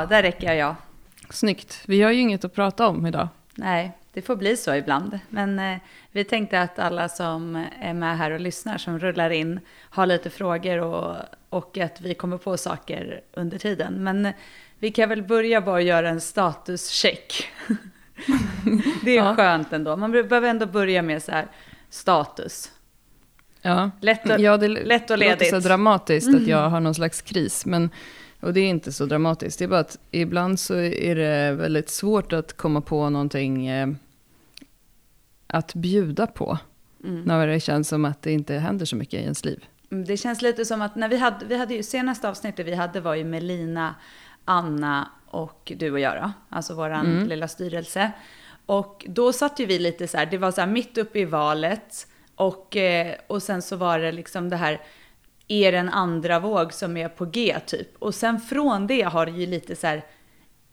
Där räcker jag. Snyggt. Vi har ju inget att prata om idag. Nej, det får bli så ibland. Men eh, vi tänkte att alla som är med här och lyssnar, som rullar in, har lite frågor och, och att vi kommer på saker under tiden. Men eh, vi kan väl börja bara göra en statuscheck. det är ja. skönt ändå. Man behöver ändå börja med så här status. Ja, lätt och, ja det lätt och ledigt. låter så dramatiskt mm. att jag har någon slags kris. Men, och det är inte så dramatiskt. Det är bara att ibland så är det väldigt svårt att komma på någonting eh, att bjuda på. Mm. När det känns som att det inte händer så mycket i ens liv. Mm, det känns lite som att när vi hade, vi hade ju senaste avsnittet vi hade var ju Melina, Anna och du och jag då. Alltså våran mm. lilla styrelse. Och då satt ju vi lite så här, det var så här mitt uppe i valet. Och, eh, och sen så var det liksom det här, är det en andra våg som är på G typ. Och sen från det har det ju lite så här,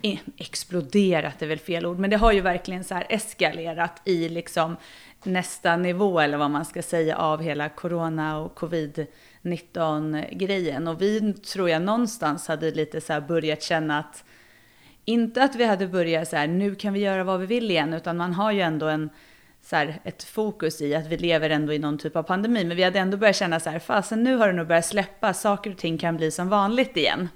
eh, exploderat är väl fel ord, men det har ju verkligen så här eskalerat i liksom nästa nivå eller vad man ska säga av hela corona och covid-19 grejen. Och vi tror jag någonstans hade lite så här börjat känna att, inte att vi hade börjat så här, nu kan vi göra vad vi vill igen, utan man har ju ändå en, så här, ett fokus i att vi lever ändå i någon typ av pandemi. Men vi hade ändå börjat känna så här, fasen nu har det nog börjat släppa, saker och ting kan bli som vanligt igen.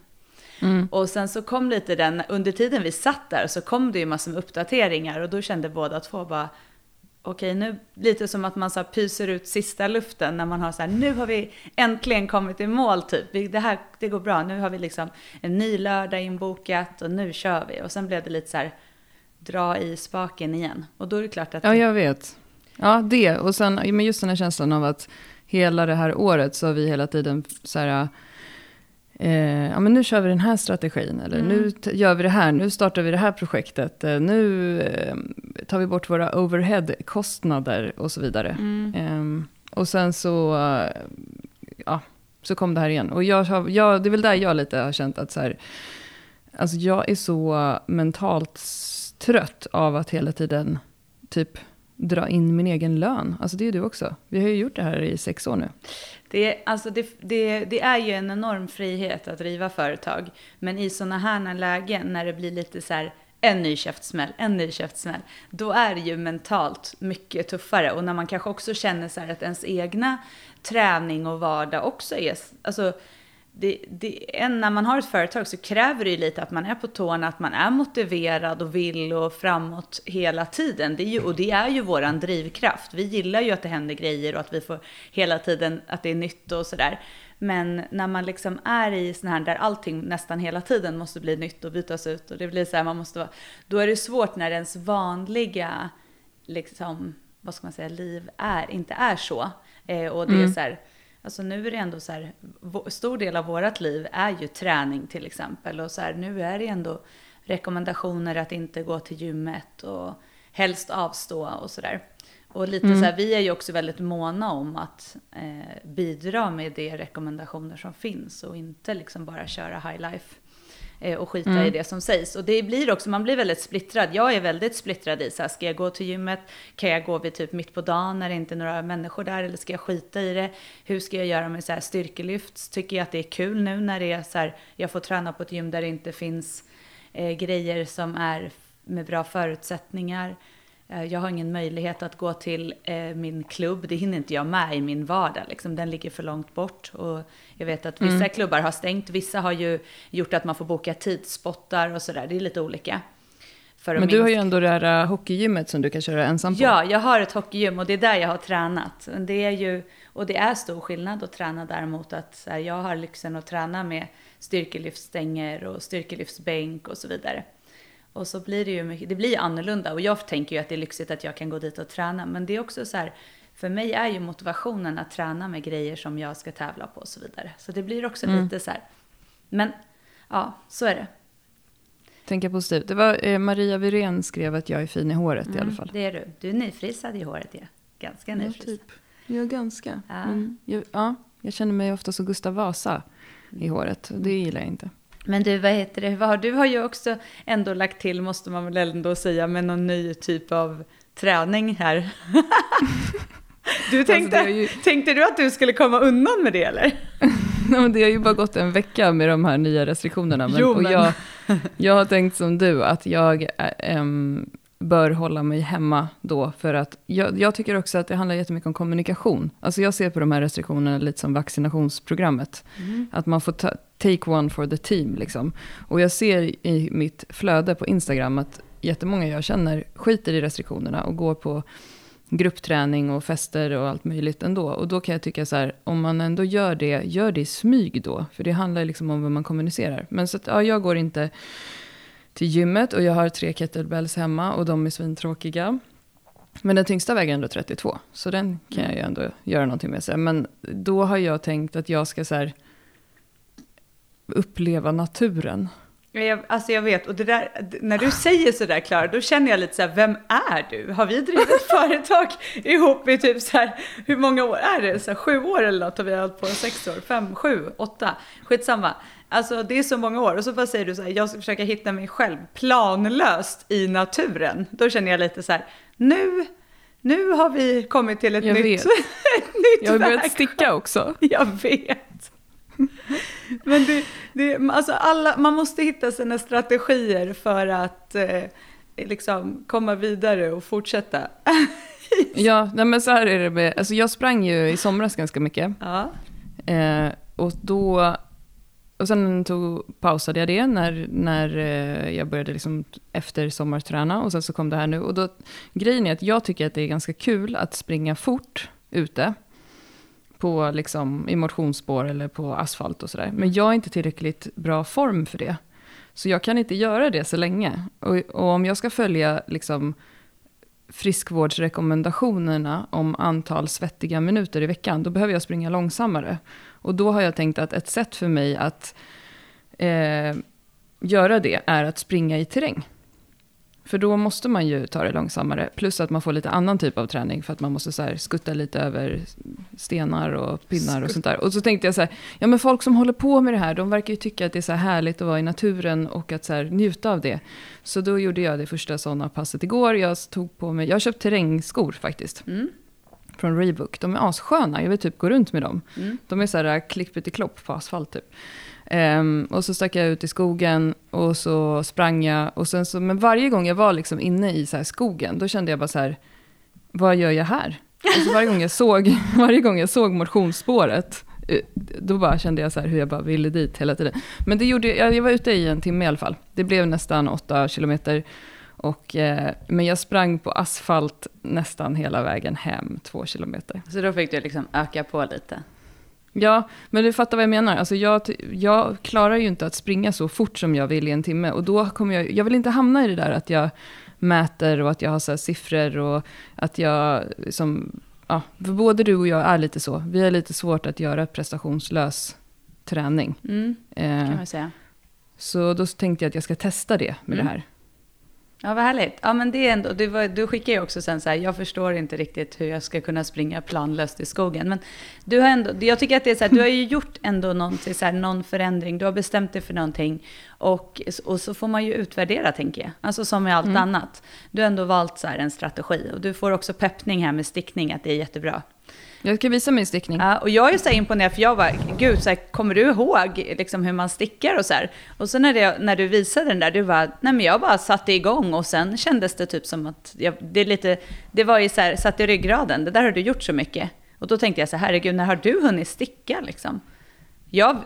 Mm. Och sen så kom lite den, under tiden vi satt där så kom det ju massor med uppdateringar och då kände båda två bara, okej nu, lite som att man så här pyser ut sista luften när man har så här, nu har vi äntligen kommit i mål typ, det här, det går bra, nu har vi liksom en ny lördag inbokat och nu kör vi. Och sen blev det lite så här, dra i spaken igen. Och då är det klart att... Ja, jag vet. Ja, det. Och sen, men just den här känslan av att hela det här året så har vi hela tiden så här, Eh, ja, men nu kör vi den här strategin, eller mm. nu gör vi det här, nu startar vi det här projektet, eh, nu eh, tar vi bort våra overhead-kostnader och så vidare. Mm. Ehm, och sen så, ja, så kom det här igen. Och jag, jag, det är väl där jag lite har känt att så här, alltså jag är så mentalt trött av att hela tiden typ dra in min egen lön. Alltså det är ju du också. Vi har ju gjort det här i sex år nu. Det, alltså det, det, det är ju en enorm frihet att driva företag. Men i sådana här lägen när det blir lite så här en ny käftsmäll, en ny käftsmäll. Då är det ju mentalt mycket tuffare. Och när man kanske också känner så här att ens egna träning och vardag också är, alltså det, det, när man har ett företag så kräver det ju lite att man är på tårna, att man är motiverad och vill och framåt hela tiden. Det är ju, och det är ju våran drivkraft. Vi gillar ju att det händer grejer och att vi får hela tiden, att det är nytt och sådär. Men när man liksom är i sån här där allting nästan hela tiden måste bli nytt och bytas ut och det blir så här, man måste vara, då är det svårt när ens vanliga, liksom, vad ska man säga, liv är, inte är så. Eh, och det mm. är så här, Alltså nu är det ändå så här, stor del av vårt liv är ju träning till exempel. Och så här, nu är det ändå rekommendationer att inte gå till gymmet och helst avstå och sådär. Och lite mm. så här, vi är ju också väldigt måna om att eh, bidra med de rekommendationer som finns och inte liksom bara köra high life. Eh, och skita mm. i det som sägs. Och det blir också, man blir väldigt splittrad. Jag är väldigt splittrad i så här, ska jag gå till gymmet? Kan jag gå vid typ mitt på dagen när det inte är några människor där? Eller ska jag skita i det? Hur ska jag göra med så här styrkelyft? Tycker jag att det är kul nu när det är så här, jag får träna på ett gym där det inte finns eh, grejer som är med bra förutsättningar. Eh, jag har ingen möjlighet att gå till eh, min klubb, det hinner inte jag med i min vardag. Liksom. Den ligger för långt bort. Och jag vet att vissa mm. klubbar har stängt, vissa har ju gjort att man får boka tidsspottar och sådär. Det är lite olika. Men du har ju ändå det här uh, hockeygymmet som du kan köra ensam på. Ja, jag har ett hockeygym och det är där jag har tränat. Det är ju, och det är stor skillnad att träna däremot att här, jag har lyxen att träna med styrkelyftstänger och styrkelyftsbänk och så vidare. Och så blir det ju mycket, det blir annorlunda och jag tänker ju att det är lyxigt att jag kan gå dit och träna. Men det är också så här, för mig är ju motivationen att träna med grejer som jag ska tävla på och så vidare. Så det blir också mm. lite så här. Men ja, så är det. Tänka positivt. Det var eh, Maria Virén skrev att jag är fin i håret mm, i alla fall. Det är du. Du är nyfrisad i håret ja. Ganska nyfrisad. Ja, typ. Ja, ganska. Ja. Men jag, ja, jag känner mig ofta som Gustav Vasa i håret. Det gillar jag inte. Men du, vad heter det, du har ju också ändå lagt till, måste man väl ändå säga, med någon ny typ av träning här. du tänkte, alltså ju... tänkte du att du skulle komma undan med det eller? men det har ju bara gått en vecka med de här nya restriktionerna. Men, Jo, och men- jag, jag har tänkt som du, att jag äm, bör hålla mig hemma då. För att jag, jag tycker också att det handlar jättemycket om kommunikation. Alltså jag ser på de här restriktionerna lite som vaccinationsprogrammet. Att man får ta, take one for the team. Liksom. Och jag ser i mitt flöde på Instagram att jättemånga jag känner skiter i restriktionerna och går på gruppträning och fester och allt möjligt ändå. Och då kan jag tycka så här, om man ändå gör det, gör det i smyg då. För det handlar liksom om vad man kommunicerar. Men så att, ja, jag går inte till gymmet och jag har tre kettlebells hemma och de är svintråkiga. Men den tyngsta väger ändå 32, så den kan jag ju ändå göra någonting med. sig. Men då har jag tänkt att jag ska så här, uppleva naturen. Jag, alltså jag vet, och där, när du säger sådär Klara, då känner jag lite så här, vem är du? Har vi drivit ett företag ihop i typ så här, hur många år är det? Så här, sju år eller något har vi hållit på, sex år, fem, sju, åtta, skitsamma. Alltså det är så många år och så bara säger du så här, jag ska försöka hitta mig själv planlöst i naturen. Då känner jag lite så här, nu, nu har vi kommit till ett Jag nytt, vet. ett nytt Jag har börjat sticka också. Jag vet. Men det, det, alltså alla, man måste hitta sina strategier för att eh, liksom komma vidare och fortsätta. Ja, nej men så här är det med, alltså jag sprang ju i somras ganska mycket. Ja. Eh, och då, och sen tog, pausade jag det när, när eh, jag började liksom efter sommarträna och sen så kom det här nu. Och då, grejen är att jag tycker att det är ganska kul att springa fort ute. På liksom, i motionsspår eller på asfalt och sådär. Men jag är inte tillräckligt bra form för det. Så jag kan inte göra det så länge. Och, och om jag ska följa liksom friskvårdsrekommendationerna om antal svettiga minuter i veckan, då behöver jag springa långsammare. Och då har jag tänkt att ett sätt för mig att eh, göra det är att springa i terräng. För då måste man ju ta det långsammare, plus att man får lite annan typ av träning för att man måste så här skutta lite över stenar och pinnar och sånt där. Och så tänkte jag så här, ja men folk som håller på med det här, de verkar ju tycka att det är så här härligt att vara i naturen och att så här njuta av det. Så då gjorde jag det första sådana passet igår. Jag tog på mig, jag har köpt terrängskor faktiskt. Mm. Från Reebok. De är assköna, jag vill typ gå runt med dem. Mm. De är så här klipp-klopp på asfalt typ. Um, och så stack jag ut i skogen och så sprang jag. Och sen så, men varje gång jag var liksom inne i så här skogen, då kände jag bara så här, vad gör jag här? Alltså varje gång jag såg, varje gång jag såg motionsspåret, eh, då bara kände jag så här hur jag bara ville dit hela tiden. Men det gjorde, jag, jag var ute i en timme i alla fall. Det blev nästan åtta kilometer. Och, eh, men jag sprang på asfalt nästan hela vägen hem, två kilometer. Så då fick du liksom öka på lite. Ja, men du fattar vad jag menar. Alltså jag, jag klarar ju inte att springa så fort som jag vill i en timme. Och då kommer jag, jag vill inte hamna i det där att jag mäter och att jag har så siffror och att jag som, ja, för både du och jag är lite så. Vi har lite svårt att göra prestationslös träning. Mm, Eh, kan man säga. så då tänkte jag att jag ska testa det med Mm. det här. Ja, vad härligt. Ja, men det är ändå, du, var, du skickar ju också sen så här, jag förstår inte riktigt hur jag ska kunna springa planlöst i skogen. Men du har ändå, jag tycker att det är så här, du har ju gjort ändå någonting, så här, någon förändring, du har bestämt dig för någonting. Och, och så får man ju utvärdera, tänker jag. Alltså som med allt Mm. annat. Du har ändå valt så här en strategi. Och du får också peppning här med stickning, att det är jättebra. Jag ska visa min stickning. Ja, och jag är så här imponerad, för jag bara, gud, så här, kommer du ihåg liksom, hur man stickar och så här? Och så när, det, när du visade den där, du bara, nej men jag bara satte igång och sen kändes det typ som att, jag, det är lite, det var ju så här, satt i ryggraden, det där har du gjort så mycket. Och då tänkte jag så här, herregud, när har du hunnit sticka liksom? Jag,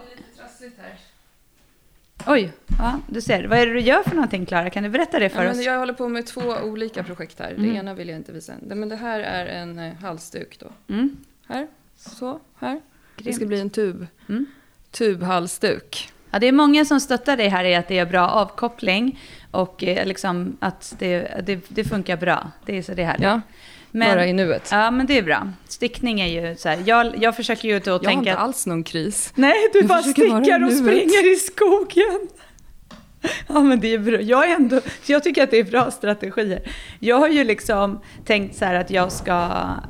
oj, ja, du ser, vad är det du gör för någonting Klara? Kan du berätta det för Ja, oss? men jag håller på med två olika projekt här. Mm. Det ena vill jag inte visa. än. Men det här är en eh, halsduk då. Mm, Här, så, här. Det ska grymt. bli en tub. Mm. Tubhalsduk. Ja, det är många som stöttar dig här i att det är bra avkoppling och eh, liksom att det, det, det funkar bra. Det är så det är härligt. Ja, Men- bara i nuet. Ja, men det är bra. Stickning är ju så här, jag, jag försöker ju då Jag har tänka inte att... alls någon kris. Nej, du jag bara stickar och nuet. springer i skogen. Ja, men det är bra. Jag, är ändå, jag tycker att det är bra strategier. Jag har ju liksom tänkt så här att jag ska,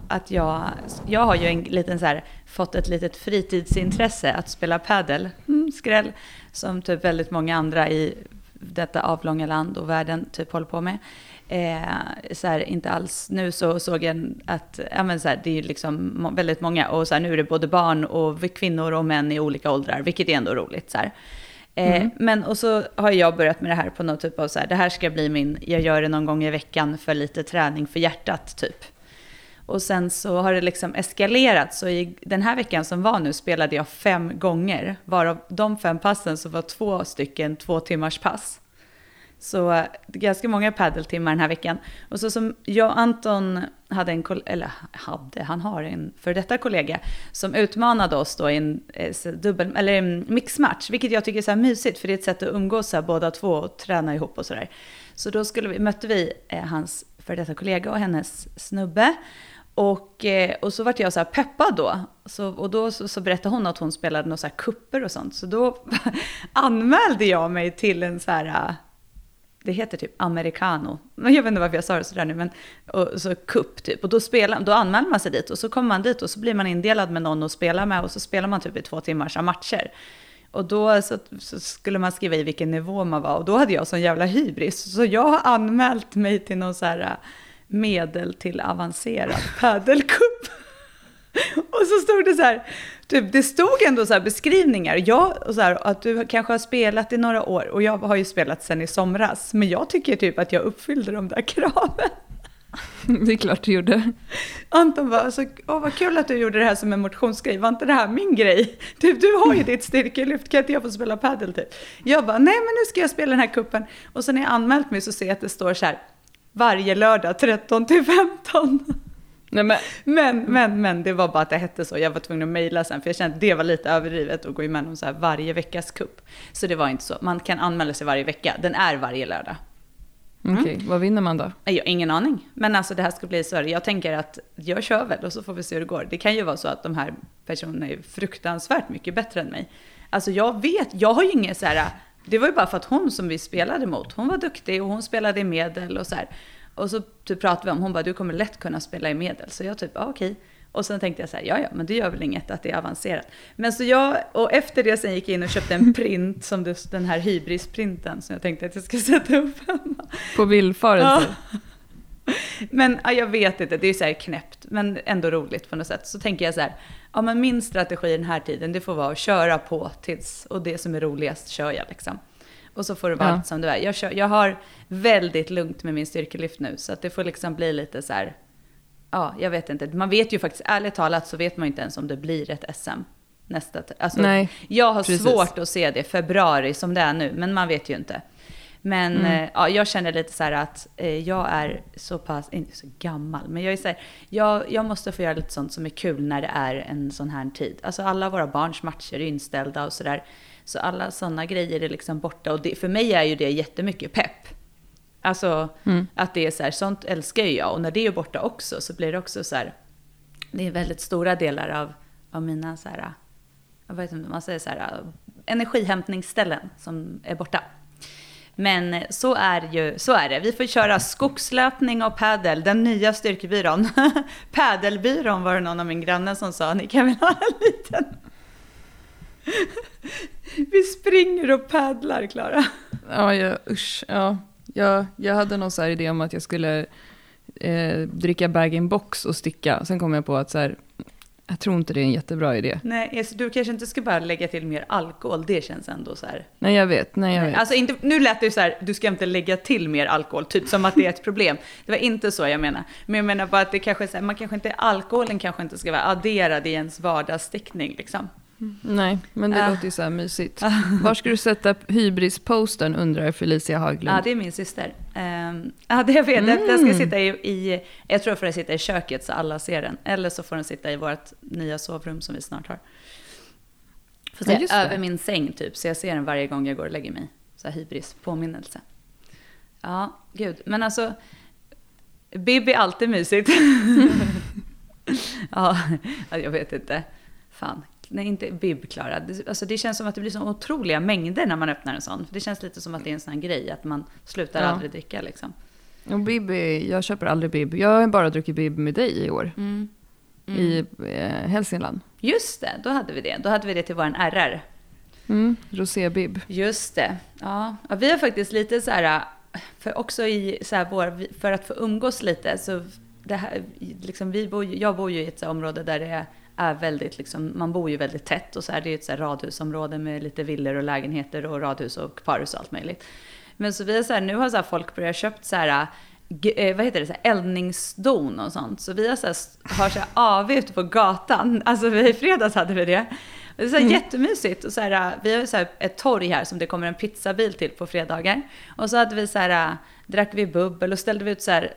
att jag, jag har ju en liten så här, fått ett litet fritidsintresse att spela padel, mm, skräll, som typ väldigt många andra i detta avlånga land och världen typ håller på med. Eh, så här, inte alls, nu så såg jag att ja, men så här, det är liksom väldigt många och så här, nu är det både barn och kvinnor och män i olika åldrar, vilket är ändå roligt. Så Eh, Men och så har jag börjat med det här på något typ av så här, det här ska bli min, jag gör det någon gång i veckan för lite träning för hjärtat typ. Och sen så har det liksom eskalerat. Så i den här veckan som var nu spelade jag fem gånger. Varav de fem passen så var två stycken två timmars pass. Så eh, ganska många paddeltimmar den här veckan. Och så som jag och Anton hade en, kollega, eller hade, han har en för detta kollega som utmanade oss då i en eh, dubbel, eller en mixmatch, vilket jag tycker är så här mysigt för det är ett sätt att umgås så här, båda två och träna ihop och sådär. Så då skulle vi, mötte vi eh, hans för detta kollega och hennes snubbe. Och, eh, och så vart jag så här peppad då. Så, och då så, så berättade hon att hon spelade några kupper och sånt. Så då anmälde jag mig till en så här, eh, det heter typ americano. Jag vet inte varför jag sa det sådär nu, men och, så cup typ. Och då, spelar, då anmäler man sig dit och så kommer man dit och så blir man indelad med någon att spela med och så spelar man typ i två timmars matcher. Och då så, så skulle man skriva i vilken nivå man var och då hade jag sån jävla hybris. Så jag har anmält mig till någon så här eh, medel till avancerad padelcup. Och så stod det så här, typ, det stod ändå så här beskrivningar. Jag, och så här, att du kanske har spelat i några år och jag har ju spelat sen i somras. Men jag tycker typ att jag uppfyllde de där kraven. Det är klart du gjorde. Anton bara, alltså, åh vad kul att du gjorde det här som en motionsgrej, var inte det här min grej? Typ, du har ju ditt styrkelyft, kan inte jag få spela padel typ? Jag bara, nej men nu ska jag spela den här kuppen. Och så när jag anmält mig så ser jag att det står så här, varje lördag 13 till 15. Nej men, Men, men, men, det var bara att det hette så. Jag var tvungen att mejla sen, för jag kände att det var lite överdrivet att gå igenom så här varje veckas kupp. Så det var inte så. Man kan anmäla sig varje vecka. Den är varje lördag. okej, vad vinner man då? Jag har ingen aning. Men alltså det här ska bli så. här. Jag tänker att jag kör väl och så får vi se hur det går. Det kan ju vara så att de här personerna är fruktansvärt mycket bättre än mig. Alltså jag vet, jag har ju inget så här. Det var ju bara för att hon som vi spelade mot, hon var duktig och hon spelade i medel och så här. Och så typ pratade vi om, hon bara du kommer lätt kunna spela i medel. Så jag typ, ja okej. Och sen tänkte jag så här, ja ja, men det gör väl inget att det är avancerat. Men så jag, och efter det sen gick jag in och köpte en print, som det, den här hybris-printen som jag tänkte att jag ska sätta upp hemma. På villfarelse? Men ja, jag vet inte, det är så här knäppt, men ändå roligt på något sätt. Så tänker jag så här, ja men min strategi den här tiden, det får vara att köra på tills, och det som är roligast kör jag liksom. Och så får det vara Ja. allt som det är. Jag, kör, jag har väldigt lugnt med min styrkelyft nu, så att det får liksom bli lite så här, ja, jag vet inte. Man vet ju faktiskt, ärligt talat så vet man ju inte ens om det blir ett SM nästa. Alltså, Nej, jag har precis. svårt att se det februari som det är nu, men man vet ju inte. Men Mm. eh, ja, jag känner lite så här att eh, jag är så pass, inte så gammal, men jag är så här, jag, jag måste få göra lite sånt som är kul när det är en sån här tid. Alltså alla våra barns matcher är inställda och sådär. Så alla sådana grejer är liksom borta och det, för mig är ju det jättemycket pepp. Alltså Mm. att det är så här, sånt älskar ju jag och när det är borta också så blir det också så här, det är väldigt stora delar av, av mina så här, jag vet inte, man säger så här, energihämtningsställen som är borta. Men så är, ju, så är det. Vi får köra skogslöpning och padel, den nya styrkebyrån. Padelbyrån var det någon av min granne som sa, ni kan väl ha en liten... Vi springer och paddlar, Klara. Ja, jag, usch. Ja. Jag, jag hade någon så idé om att jag skulle eh, dricka bag-in-box och sticka. Sen kom jag på att så här, jag tror inte det är en jättebra idé. Nej, så du kanske inte ska bara lägga till mer alkohol, det känns ändå så här. Nej, jag vet. Nej, jag vet. Alltså inte, nu lät det ju så här, du ska inte lägga till mer alkohol, typ som att det är ett problem. Det var inte så jag menar. Men jag menar bara att det kanske så här, man kanske inte, alkoholen kanske inte ska vara adderad i ens vardagsstickning liksom. Nej, men det Ah. låter ju så här mysigt. Var ska du sätta hybris-posten undrar Felicia Haglund. Ja, det är min syster. Um, ja, det jag vet. Den- Den ska sitta i, i, jag tror får den sitta i köket så alla ser den. Eller så får den sitta i vårt nya sovrum som vi snart har. Får Ja, över min säng typ, så jag ser den varje gång jag går och lägger mig. Så här hybris, påminnelse. Ja, gud. Men alltså, Bibi är alltid mysigt. ja, jag vet inte. Fan. Nej, inte bib, Klara. Det, alltså, det känns som att det blir så otroliga mängder när man öppnar en sån. Det känns lite som att det är en sån här grej, att man slutar Ja. aldrig dricka liksom. Och bib, jag köper aldrig bib. Jag har bara druckit bib med dig i år. Mm. I eh, Hälsingland. Just det, då hade vi det. Då hade vi det till våran RR. Mm, rosébib. Just det. Ja. ja, vi har faktiskt lite så här, för också i så här vår, för att få umgås lite så det här, liksom vi bor, jag bor ju i ett område där det är väldigt, liksom, man bor ju väldigt tätt och så här, det är ett så radhusområde med lite villor och lägenheter och radhus och parhus och allt möjligt. Men så vi har så här, nu har så folk börjat köpt så här, eh, vad heter det, så här, eldningsdon och sånt. Så vi har så här, har så här AV ute på gatan, alltså i fredags hade vi det. Det är så här mm. jättemysigt. Och så här, vi har så ett torg här som det kommer en pizzabil till på fredagar. Och så hade vi så här, drack vi bubbel och ställde vi ut så här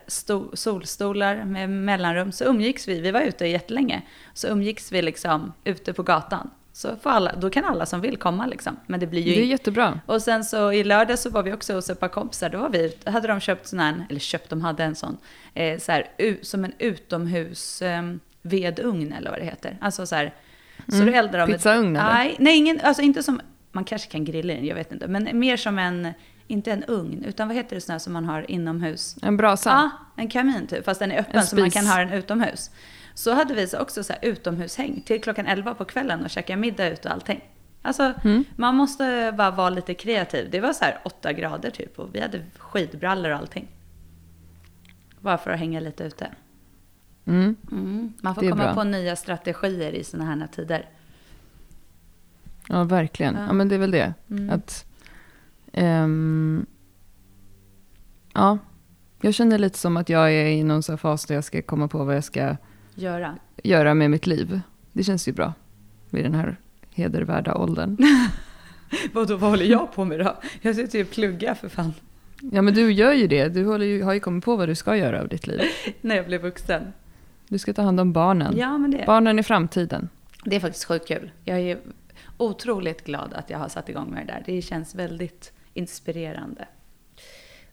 solstolar med mellanrum. Så umgicks vi, vi var ute jättelänge. Så umgicks vi liksom ute på gatan. Så får alla, då kan alla som vill komma liksom. Men det blir ju... Det är jättebra. Och sen så i lördag så var vi också hos ett par kompisar. Då var vi, hade de köpt sån här, eller köpt, de hade en sån, eh, så här, som en utomhus eh, vedugn eller vad det heter. Alltså så här, så mm. du eldar av Pizzaugn eller? Nej, nej ingen, alltså inte som, man kanske kan grilla den, jag vet inte. Men mer som en, inte en ugn, utan vad heter det sån som man har inomhus? En brasa? Ja, en kamin typ, fast den är öppen så man kan ha den utomhus. Så hade vi också så här utomhushäng till klockan 11 på kvällen och käka middag ute och allting. Alltså, mm. man måste bara vara lite kreativ. Det var så här 8 grader typ och vi hade skidbrallor och allting. Bara för att hänga lite ute. Mm. Mm. Man får komma bra. på nya strategier i sådana här tider. Ja, verkligen. Ja, ja men det är väl det. Mm. Att, um, ja, jag känner lite som att jag är i någon sån fas där jag ska komma på vad jag ska göra, göra med mitt liv. Det känns ju bra vid den här hedervärda åldern. Vadå, vad håller jag på med då? Jag sitter ju och pluggar för fan. Ja, men du gör ju det. Du håller ju, har ju kommit på vad du ska göra av ditt liv. När jag blir vuxen. Du ska ta hand om barnen. Ja, men det... Barnen i framtiden. Det är faktiskt sjukt kul. Jag är otroligt glad att jag har satt igång med det där. Det känns väldigt inspirerande.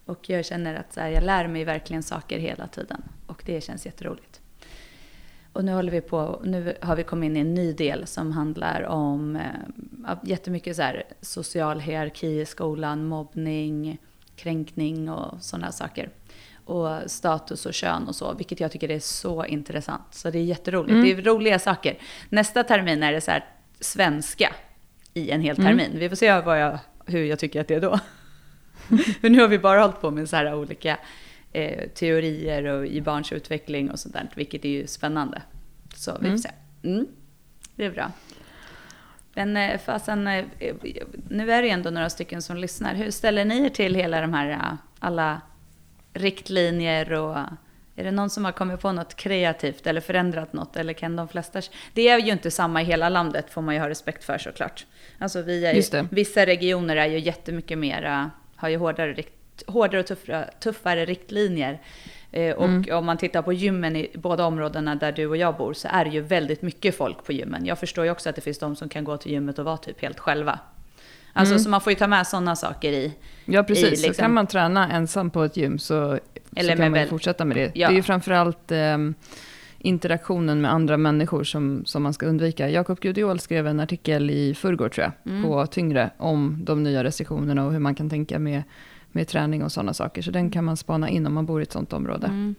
Och jag känner att här, jag lär mig verkligen saker hela tiden. Och det känns jätteroligt. Och nu håller vi på, nu har vi kommit in i en ny del som handlar om eh, jättemycket så här, social hierarki i skolan, mobbning, kränkning och sådana saker och status och kön och så, vilket jag tycker är så intressant. Så det är jätteroligt. Mm. Det är roliga saker. Nästa termin är det så här svenska i en hel mm. termin. Mm. Vi får se vad jag, hur jag tycker att det är då. För nu har vi bara hållit på med så här olika eh, teorier och i barns utveckling och sånt där, vilket är ju spännande. Så vi får mm. se. Mm. Det är bra. Men eh, fasen, eh, nu är det ändå några stycken som lyssnar. Hur ställer ni er till hela de här eh, alla riktlinjer och är det någon som har kommit på något kreativt eller förändrat något? Eller kan de flesta... Det är ju inte samma i hela landet, får man ju ha respekt för såklart. Alltså vi är ju, vissa regioner är ju jättemycket mera, har ju hårdare, hårdare och tuffare, tuffare riktlinjer. Eh, och mm. om man tittar på gymmen i båda områdena där du och jag bor så är det ju väldigt mycket folk på gymmen. Jag förstår ju också att det finns de som kan gå till gymmet och vara typ helt själva. Alltså mm. så man får ju ta med sådana saker i. Ja precis, i, liksom. så kan man träna ensam på ett gym så, Eller så kan man fortsätta med det. Ja. Det är ju framförallt eh, interaktionen med andra människor som, som man ska undvika. Jakob Gudiol skrev en artikel i förrgår tror jag, mm. på Tyngre, om de nya restriktionerna och hur man kan tänka med, med träning och sådana saker. Så den kan man spana in om man bor i ett sådant område. Mm.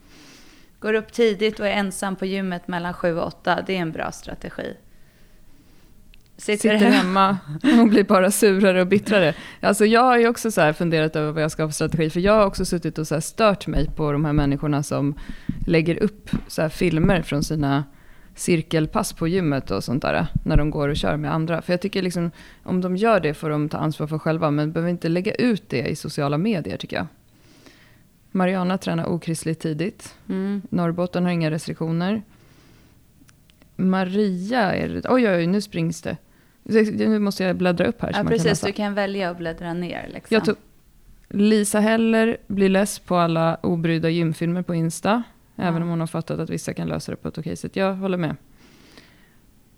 Går upp tidigt och är ensam på gymmet mellan 7 och 8, det är en bra strategi. Sitter, sitter hemma och blir bara surare och bittrare. Alltså jag har ju också så funderat över vad jag ska ha för strategi. För jag har också suttit och så stört mig på de här människorna som lägger upp så filmer från sina cirkelpass på gymmet och sånt där. När de går och kör med andra. För jag tycker liksom, om de gör det får de ta ansvar för själva. Men behöver inte lägga ut det i sociala medier tycker jag. Mariana tränar okristligt tidigt. Mm. Norrbotten har inga restriktioner. Maria är det. Oj, oj, nu springs det. Nu måste jag bläddra upp här. Ja, precis. Kan du kan välja att bläddra ner. Liksom. Jag tog, Lisa Heller blir less på alla obrydda gymfilmer på Insta. Ja. Även om hon har fattat att vissa kan lösa det på ett okej sätt. Jag håller med.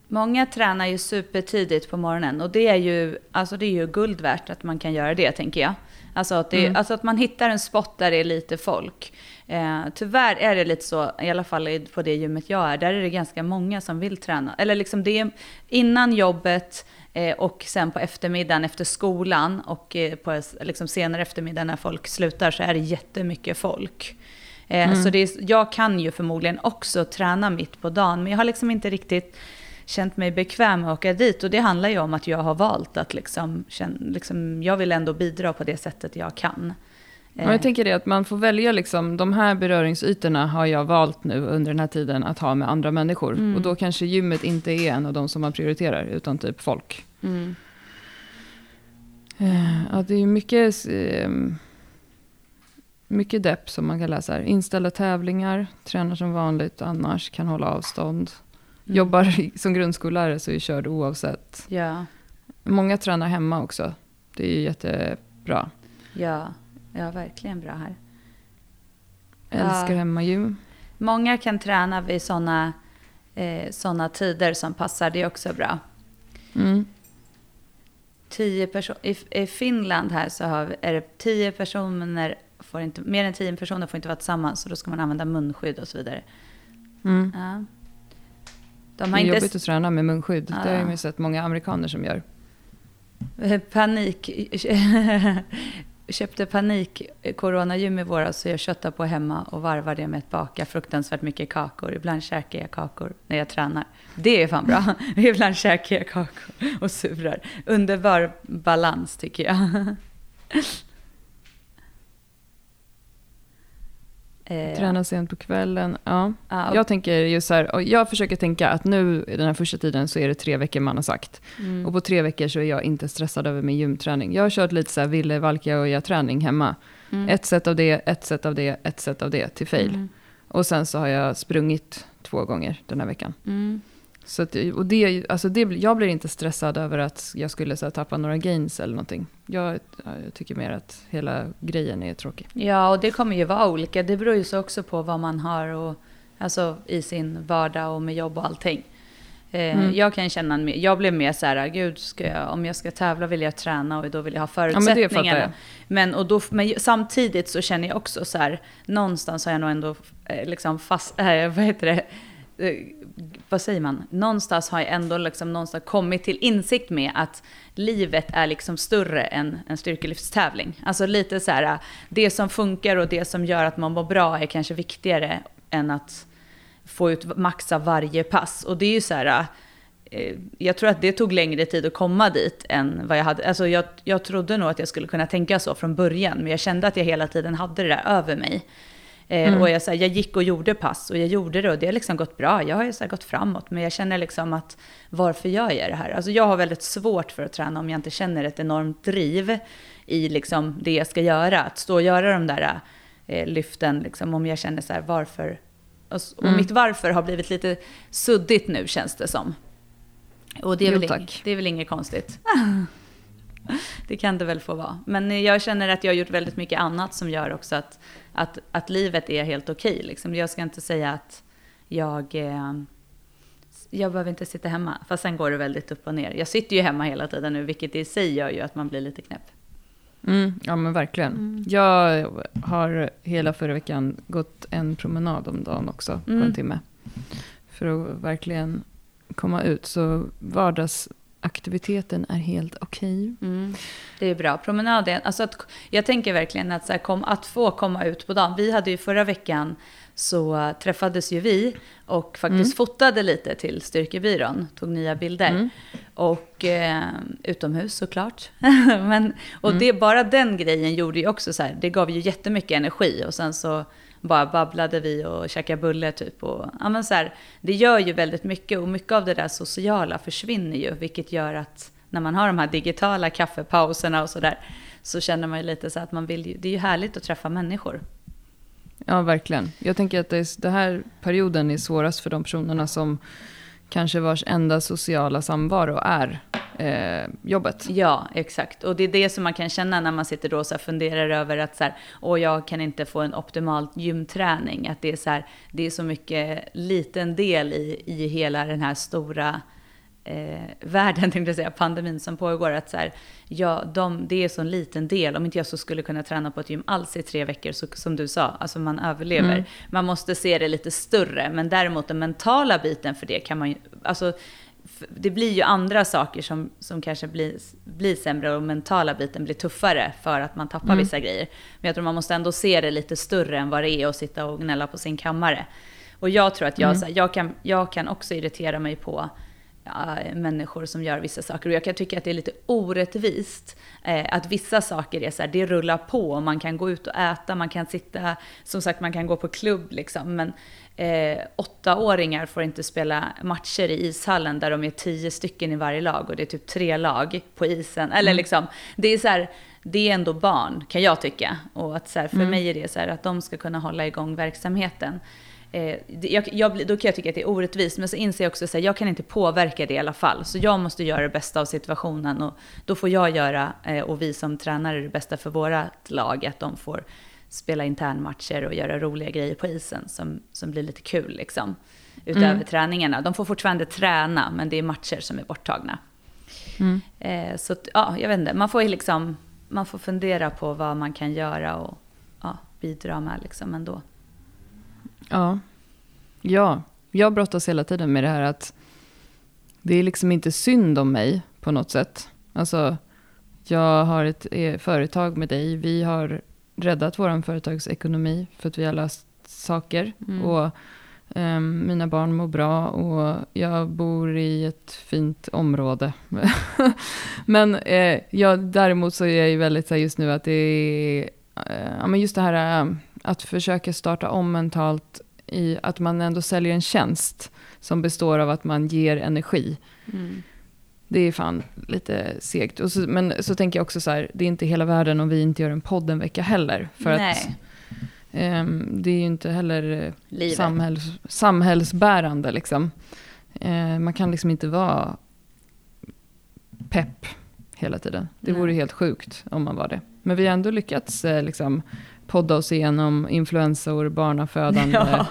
Många tränar ju supertidigt på morgonen och det är ju, alltså det är ju guld värt att man kan göra det tänker jag. Alltså att, det, mm. alltså att man hittar en spot där det är lite folk. Eh, tyvärr är det lite så, i alla fall på det gymmet jag är, där är det ganska många som vill träna. Eller liksom det innan jobbet eh, och sen på eftermiddagen efter skolan och eh, på liksom senare eftermiddag när folk slutar så är det jättemycket folk. Eh, mm. Så det är, jag kan ju förmodligen också träna mitt på dagen, men jag har liksom inte riktigt känt mig bekväm med att åka dit. Och det handlar ju om att jag har valt att liksom, liksom jag vill ändå bidra på det sättet jag kan. Ja, jag tänker det att man får välja liksom, de här beröringsytorna har jag valt nu under den här tiden att ha med andra människor. Mm. Och då kanske gymmet inte är en av de som man prioriterar, utan typ folk. Mm. Eh, Ja, det är mycket, eh, mycket depp som man kan läsa här. Inställda tävlingar, tränar som vanligt annars, kan hålla avstånd. Mm. Jobbar som grundskollärare så är körd oavsett. Ja, Många tränar hemma också. Det är ju jättebra. ja, ja, verkligen bra här. Älskar Ja. hemmagym. Många kan träna vid sådana eh, såna tider som passar, det är också bra. Mm. Tio perso- i, I Finland här så har är det tio personer, får inte, mer än tio personer får inte vara tillsammans, så då ska man använda munskydd och så vidare. Mm. Ja. De Det är inte jobbigt att träna med munskydd. Det har Ja. jag sett många amerikaner som gör. Eh, panik, köpte panik eh, coronagym i våras så jag köttar på hemma och varvar det med att baka fruktansvärt mycket kakor. Ibland käkar jag kakor när jag tränar. Det är fan bra. Ibland käkar jag kakor och surar. Underbar balans tycker jag. Träna sent på kvällen. Ja. ja, Jag tänker ju så här, och jag försöker tänka att nu i den här första tiden så är det tre veckor man har sagt. mm, Och på tre veckor så är jag inte stressad över min gymträning. Jag har kört lite så här Ville Valka och jag träning hemma. mm, Ett set av det, ett set av det, ett set av det till fail. mm, Och sen så har jag sprungit två gånger den här veckan. Så att, och det, alltså det, jag blir inte stressad över att jag skulle så här, tappa några gains eller någonting. Jag, jag tycker mer att hela grejen är tråkig. Ja, och det kommer ju vara olika. Det beror ju så också på vad man har och, alltså, i sin vardag och med jobb och allting. Eh, Mm. Jag kan känna, jag blev mer så här, gud, ska jag, om jag ska tävla vill jag träna och då vill jag ha Ja, men förutsättningarna. jag. men, och då, men samtidigt så känner jag också så här, någonstans har jag nog ändå eh, liksom fast, eh, vad heter det, Eh, vad säger man? Någonstans har jag ändå liksom någonstans kommit till insikt med att livet är liksom större än en styrkelyftstävling. Alltså lite så här, det som funkar och det som gör att man mår bra är kanske viktigare än att få ut max av varje pass. Och det är ju så här, eh, jag tror att det tog längre tid att komma dit än vad jag hade. Alltså jag, jag trodde nog att jag skulle kunna tänka så från början, men jag kände att jag hela tiden hade det där över mig. Eh, Mm. Och jag, så här, jag gick och gjorde pass och jag gjorde det och det har liksom gått bra. Jag har ju så gått framåt, men jag känner liksom att varför gör jag det här? Alltså jag har väldigt svårt för att träna om jag inte känner ett enormt driv i liksom det jag ska göra. Att stå och göra de där eh, lyften, liksom, om jag känner så här varför. Och, s- och Mm. mitt varför har blivit lite suddigt nu känns det som. Och det är, Jo, väl, inget, det är väl inget konstigt. Det kan det väl få vara. Men jag känner att jag har gjort väldigt mycket annat som gör också att, att, att livet är helt okej. liksom. Jag ska inte säga att jag, eh, jag behöver inte sitta hemma. Fast sen går det väldigt upp och ner. Jag sitter ju hemma hela tiden nu, vilket i sig gör ju att man blir lite knäpp. Mm, ja men verkligen. Mm. Jag har hela förra veckan gått en promenad om dagen också, på Mm. en timme. För att verkligen komma ut. Så vardagsaktiviteten är helt okej. Mm. Det är bra. Promenaden, alltså att, jag tänker verkligen att, så här, kom, att få komma ut på dagen. Vi hade ju förra veckan så träffades ju vi och faktiskt fotade lite till Styrkebyrån, tog nya bilder. Mm. Och eh, utomhus såklart. Men, och Mm. det, bara den grejen gjorde ju också så här, det gav ju jättemycket energi. Och sen så bara babblade vi och käkade bulle typ. Och, ja, men så här, det gör ju väldigt mycket och mycket av det där sociala försvinner ju. Vilket gör att när man har de här digitala kaffepauserna och sådär. Så känner man ju lite så att man vill ju, det är ju härligt att träffa människor. Ja, verkligen. Jag tänker att det, är, det här perioden är svårast för de personerna som kanske vars enda sociala samvaro är eh, jobbet. Ja, exakt. Och det är det som man kan känna när man sitter då och så här funderar över att så här, åh, jag kan inte få en optimal gymträning. Att det är så här, det är så mycket liten del i, i hela den här stora eh, världen, tänkte jag säga, pandemin som pågår. Att så här, ja, de, det är så en liten del. Om inte jag så skulle kunna träna på ett gym alls i tre veckor, så, som du sa, alltså man överlever. Mm. Man måste se det lite större, men däremot den mentala biten för det kan man ju, alltså det blir ju andra saker som, som kanske blir, blir sämre och mentala biten blir tuffare för att man tappar Mm. vissa grejer. Men jag tror man måste ändå se det lite större än vad det är att sitta och gnälla på sin kammare. Och jag tror att jag, Mm. så här, jag, kan, jag kan också irritera mig på ja, människor som gör vissa saker. Och jag kan tycka att det är lite orättvist eh, att vissa saker är så här, det rullar på, man kan gå ut och äta, man kan sitta, som sagt man kan gå på klubb liksom. Men eh, åttaåringar får inte spela matcher i ishallen där de är tio stycken i varje lag och det är typ tre lag på isen. Eller mm. liksom, det är så här, det är ändå barn kan jag tycka. Och att så här, för mm. mig är det så här att de ska kunna hålla igång verksamheten. Eh, jag, jag, då kan jag tycka att det är orättvist, men så inser jag också att jag kan inte påverka det i alla fall. Så jag måste göra det bästa av situationen och då får jag göra, eh, och vi som tränare, det bästa för vårat lag, att de får spela internmatcher och göra roliga grejer på isen som, som blir lite kul liksom. Utöver mm. träningarna. De får fortfarande träna, men det är matcher som är borttagna. Mm. Eh, så ja, jag vet inte, man får liksom, man får fundera på vad man kan göra och ja, bidra med liksom ändå. Ja. Ja, jag brottas hela tiden med det här att det är liksom inte synd om mig på något sätt. Alltså, jag har ett eh, företag med dig. Vi har räddat vår företagsekonomi för att vi har löst saker. Mm. Och um, mina barn mår bra och jag bor i ett fint område. men eh, ja, däremot så är jag ju väldigt så här, just nu att det är, eh, ja men just det här eh, att försöka starta om mentalt i att man ändå säljer en tjänst som består av att man ger energi. Mm. Det är fan lite segt. Så, men så tänker jag också så här, det är inte hela världen om vi inte gör en podd en vecka heller. För Nej. att um, det är ju inte heller samhälls, samhällsbärande liksom. Uh, man kan liksom inte vara pepp hela tiden. Det Nej. vore helt sjukt om man var det. Men vi har ändå lyckats eh, liksom, podda oss igenom influensor, barnafödande,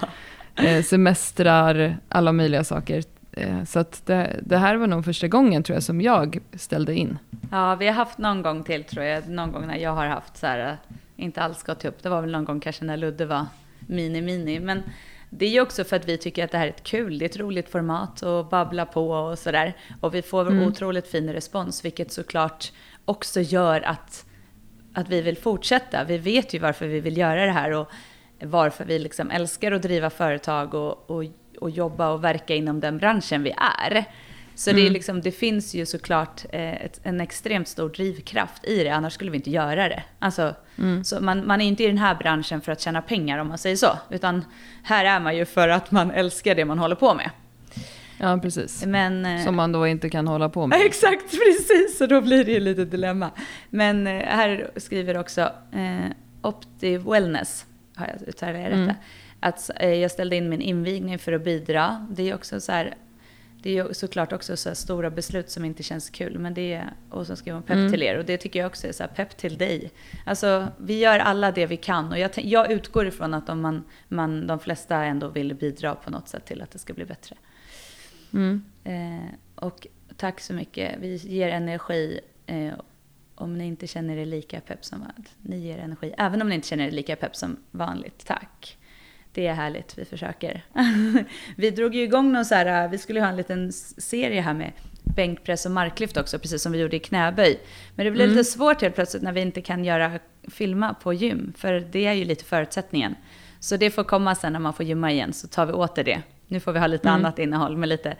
ja. eh, semestrar, alla möjliga saker. Eh, så att det, det, här var nog första gången tror jag som jag ställde in. Ja, vi har haft någon gång till tror jag. Någon gång när jag har haft så här, inte alls gått upp. Det var väl någon gång kanske när Ludde var mini-mini. Men det är ju också för att vi tycker att det här är ett kul, det är ett roligt format och babbla på och sådär. Och vi får mm. otroligt fin respons, vilket såklart också gör att att vi vill fortsätta. Vi vet ju varför vi vill göra det här och varför vi liksom älskar att driva företag och, och, och jobba och verka inom den branschen vi är. Så mm. det, är mm. liksom, det finns ju såklart eh, ett, en extremt stor drivkraft i det, annars skulle vi inte göra det. Alltså, mm. så man, man är inte i den här branschen för att tjäna pengar om man säger så, utan här är man ju för att man älskar det man håller på med. Ja, precis. Men, Som man då inte kan hålla på med. Exakt, precis. Och då blir det ju lite dilemma. Men eh, här skriver också eh, Opti Wellness, har jag uttalat det mm. Att eh, jag ställde in min invigning för att bidra. Det är också så här, det är såklart också så stora beslut som inte känns kul. Men det är, och så skriver man pepp mm. till er. Och det tycker jag också är så här, pepp till dig. Alltså, vi gör alla det vi kan. Och jag, jag utgår ifrån att om man, man, de flesta ändå vill bidra på något sätt till att det ska bli bättre. Mm. Eh, och tack så mycket. Vi ger energi eh, om ni inte känner er lika pepp som vanligt. Ni ger energi, även om ni inte känner er lika pepp som vanligt. Tack. Det är härligt, vi försöker. vi drog ju igång någon så här, vi skulle ha en liten serie här med bänkpress och marklyft också, precis som vi gjorde i knäböj. Men det blev mm. lite svårt helt plötsligt när vi inte kan göra filma på gym, för det är ju lite förutsättningen. Så det får komma sen när man får gymma igen, så tar vi åter det. Nu får vi ha lite mm. annat innehåll med lite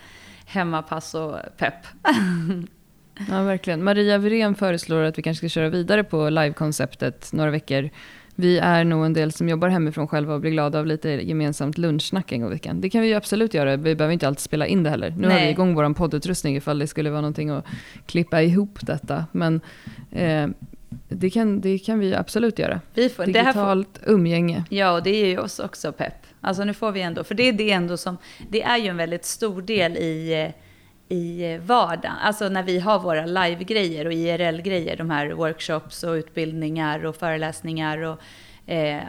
hemmapass och pepp. ja, verkligen. Maria Wirén föreslår att vi kanske ska köra vidare på livekonceptet några veckor. Vi är nog en del som jobbar hemifrån själva och blir glada av lite gemensamt lunchsnack en gång i veckan. Det kan vi absolut göra. Vi behöver inte alltid spela in det heller. Nu Nej. har vi igång vår poddutrustning ifall det skulle vara någonting att klippa ihop detta. Men eh, det, kan, det kan vi absolut göra. Vi får, Digitalt får, umgänge. Ja, och det är ju oss också pepp. Alltså nu får vi ändå, för det är det ändå som, det är ju en väldigt stor del i, i vardagen. Alltså när vi har våra live-grejer och IRL-grejer, de här workshops och utbildningar och föreläsningar och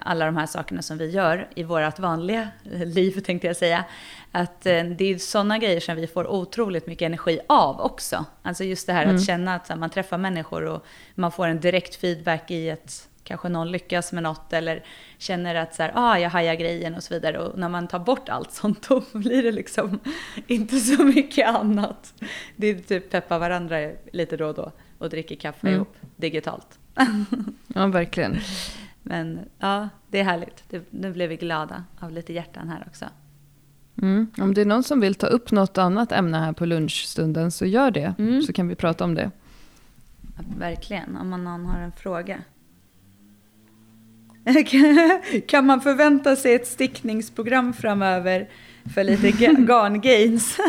alla de här sakerna som vi gör i vårt vanliga liv, tänkte jag säga. Att eh, det är sådana grejer som vi får otroligt mycket energi av också. Alltså just det här mm. att känna att man träffar människor och man får en direkt feedback i ett kanske någon lyckas med något eller känner att så här, ah, jag hajar grejen och så vidare. Och när man tar bort allt sånt då blir det liksom inte så mycket annat. Det är typ peppa varandra lite då och då och dricker kaffe mm. ihop digitalt. ja, verkligen. Men ja, det är härligt. Det, nu blev vi glada av lite hjärtan här också. Mm. Om det är någon som vill ta upp något annat ämne här på lunchstunden så gör det. Mm. Så kan vi prata om det. Ja, verkligen, om någon har en fråga. kan man förvänta sig ett stickningsprogram framöver för lite ga- garngains?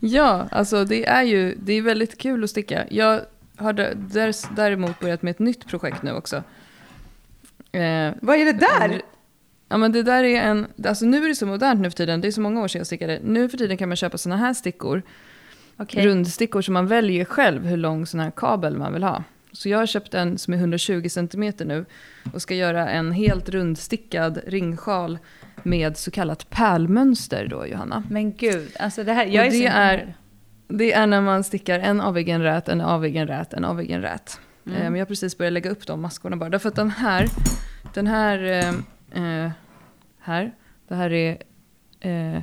Ja, alltså det är ju det är väldigt kul att sticka. Jag har dä- där- däremot börjat med ett nytt projekt nu också. Eh, Vad är det där? Ja men det där är en, alltså nu är det så modernt nu för tiden, det är så många år sedan jag stickade. Nu för tiden kan man köpa såna här stickor, Okej. rundstickor som man väljer själv hur lång sån här kabel man vill ha. Så jag har köpt en som är 120 cm nu och ska göra en helt rundstickad ringsjal med så kallat pärlmönster då Johanna. Men gud, alltså det här, jag är det är- Det är när man stickar en avegen rät, en avegen rät, en avegen rät. Mm. Men jag har precis börjat lägga upp de maskorna bara. Därför att den här, den här, eh, eh, här, det här är, eh,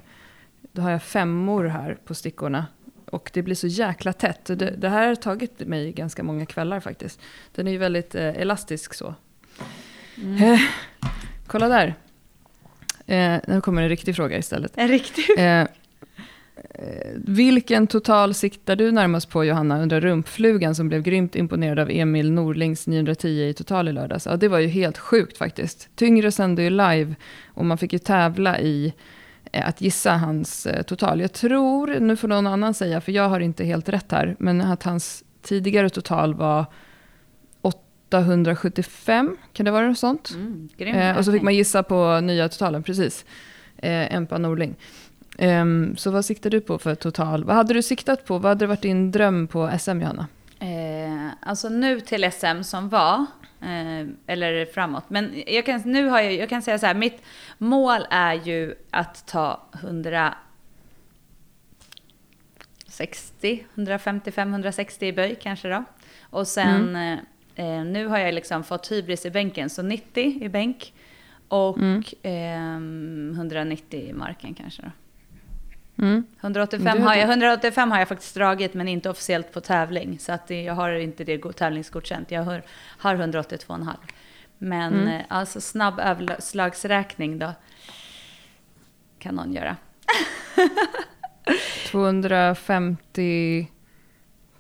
då har jag femmor här på stickorna. Och det blir så jäkla tätt. Det, det här har tagit mig ganska många kvällar faktiskt. Den är ju väldigt eh, elastisk så. Mm. Eh, kolla där. Nu kommer en riktig fråga istället. En riktig... Eh, vilken total siktar du närmast på Johanna under rumpflugan som blev grymt imponerad av Emil Norlings 910 i total i lördags? Ja, det var ju helt sjukt faktiskt. Tyngre sände ju live och man fick ju tävla i eh, att gissa hans eh, total. Jag tror, nu får någon annan säga för jag har inte helt rätt här, men att hans tidigare total var 875, kan det vara något sånt? Mm, grym Eh, och så fick man gissa på nya totalen, precis. Eh, Empa Norling. Ehm, så vad siktar du på för total? Vad hade du siktat på? Vad hade varit din dröm på SM, Johanna? Eh, alltså nu till SM som var, eh, eller framåt. Men jag kan, nu har jag, jag kan säga så här, mitt mål är ju att ta 160, 155, 160 i böj kanske då. Och sen, Mm. eh, nu har jag liksom fått hybris i bänken, så 90 i bänk. Och Mm. ehm, 190 i marken kanske då. Mm. 185 Det har, hade- jag, 185 har jag faktiskt dragit men inte officiellt på tävling. Så att jag har inte det go- tävlingsgodkänt. Jag har, har 182,5. Men Mm. eh, alltså snabb överslagsräkning då. Kan någon göra. 250,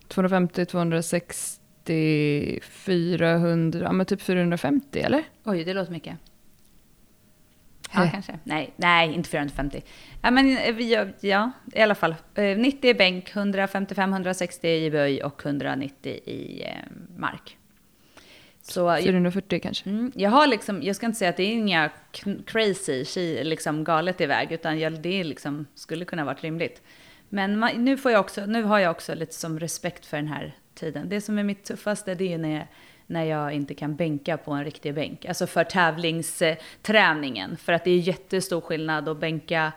250, 260, 400, ja men typ 450 eller? Oj, det låter mycket. Ja, Eh. kanske. Nej, nej, inte 450. Ja, men eh, vi ja, i alla fall. Eh, 90 i bänk, 155-160 i böj och 190 i eh, mark. Så 440 kanske? Mm, jag har liksom, jag ska inte säga att det är inga crazy, liksom galet iväg, utan jag, det liksom, skulle kunna varit rimligt. Men ma- nu, får jag också, nu har jag också lite som respekt för den här tiden. Det som är mitt tuffaste, det är när jag, när jag inte kan bänka på en riktig bänk. Alltså för tävlingsträningen. För att det är jättestor skillnad att bänka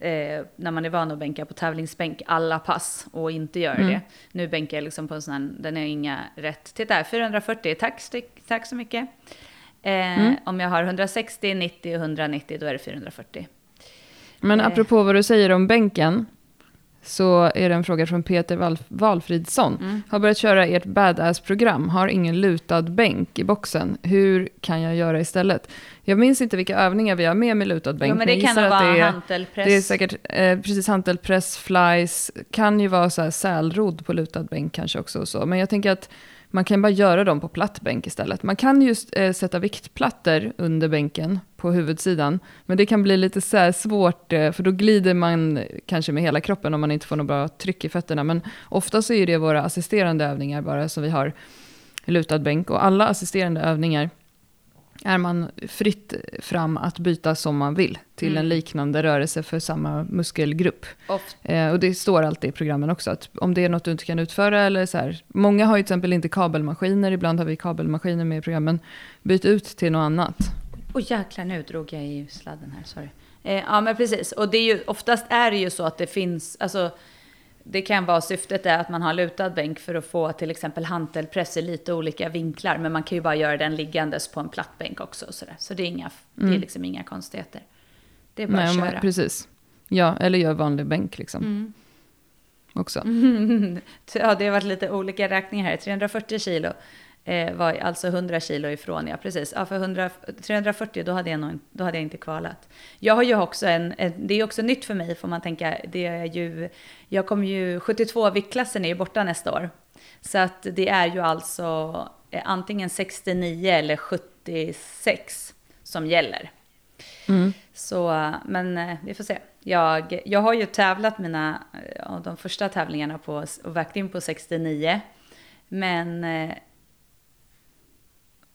eh, när man är van att bänka på tävlingsbänk alla pass och inte gör Mm. det. Nu bänkar jag liksom på en sån här, den är inga rätt. Titta här, 440, tack, tack så mycket. Eh, Mm. Om jag har 160, 90 och 190 då är det 440. Men Eh. apropå vad du säger om bänken, så är det en fråga från Peter Val- Valfridsson. Mm. Har börjat köra ert badass-program, har ingen lutad bänk i boxen. Hur kan jag göra istället? Jag minns inte vilka övningar vi har med med lutad bänk. Jo, men det kan att vara det är, hantelpress. det är säkert eh, precis hantelpress, flies, kan ju vara så här sälrodd på lutad bänk kanske också. Och så. Men jag tänker att man kan bara göra dem på platt bänk istället. Man kan just eh, sätta viktplattor under bänken på huvudsidan. Men det kan bli lite så här svårt, eh, för då glider man kanske med hela kroppen om man inte får något bra tryck i fötterna. Men ofta så är det våra assisterande övningar bara som vi har lutad bänk. Och alla assisterande övningar är man fritt fram att byta som man vill till Mm. en liknande rörelse för samma muskelgrupp. Eh, och det står alltid i programmen också, att om det är något du inte kan utföra eller så här. Många har ju till exempel inte kabelmaskiner, ibland har vi kabelmaskiner med i programmen. Byt ut till något annat. Åh jäklar, nu drog jag i sladden här, sorry. Eh, ja men precis, och det är ju, oftast är det ju så att det finns, alltså det kan vara syftet är att man har lutad bänk för att få till exempel hantelpress i lite olika vinklar, men man kan ju bara göra den liggandes på en platt bänk också. Så så det är, inga, det är Mm. liksom inga konstigheter. Det är bara Nej, att köra. precis. Ja, eller gör vanlig bänk liksom Mm. också. ja, det har varit lite olika räkningar här. 340 kilo Eh, var alltså 100 kilo ifrån, ja precis. Ja, för 100, 340 då hade, jag nog, då hade jag inte kvalat. Jag har ju också en, en, det är också nytt för mig får man tänka, det är ju, jag kommer ju, 72 viktklassen är ju borta nästa år. Så att det är ju alltså eh, antingen 69 eller 76 som gäller. Mm. Så, men eh, vi får se. Jag, jag har ju tävlat mina, eh, de första tävlingarna på, och vägt in på 69. Men...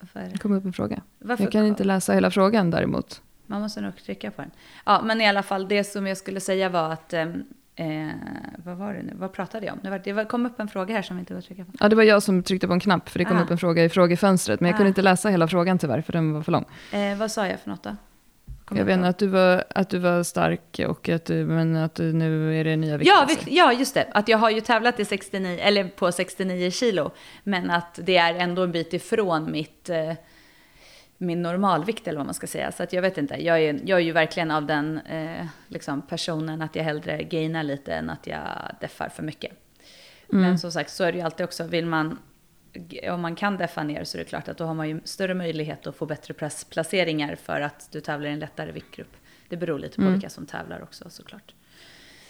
Varför? Det kom upp en fråga. Varför Jag kan inte läsa hela frågan däremot. Man måste nog trycka på den. Ja, men i alla fall det som jag skulle säga var att... ehm, Eh, vad var det nu? Vad pratade jag om? Det, var, det kom upp en fråga här som vi inte var trycka på. Ja, det var jag som tryckte på en knapp, för det kom Ah. upp en fråga i frågefönstret. Men jag kunde Ah. inte läsa hela frågan tyvärr, för den var för lång. Eh, vad sa jag för något då? Jag vet att du, var, att du var stark, och att du, men att du nu är det nya Ja, viktklasser. vi, ja, just det. Att jag har ju tävlat i 69, eller på 69 kilo. Men att det är ändå en bit ifrån mitt, eh, min normalvikt eller vad man ska säga. Så att jag vet inte. Jag är, jag är ju verkligen av den eh, liksom personen att jag hellre gainar lite än att jag deffar för mycket. Mm. Men som sagt så är det ju alltid också, vill man, om man kan deffa ner så är det klart att då har man ju större möjlighet att få bättre placeringar för att du tävlar i en lättare viktgrupp. Det beror lite på Mm. vilka som tävlar också såklart.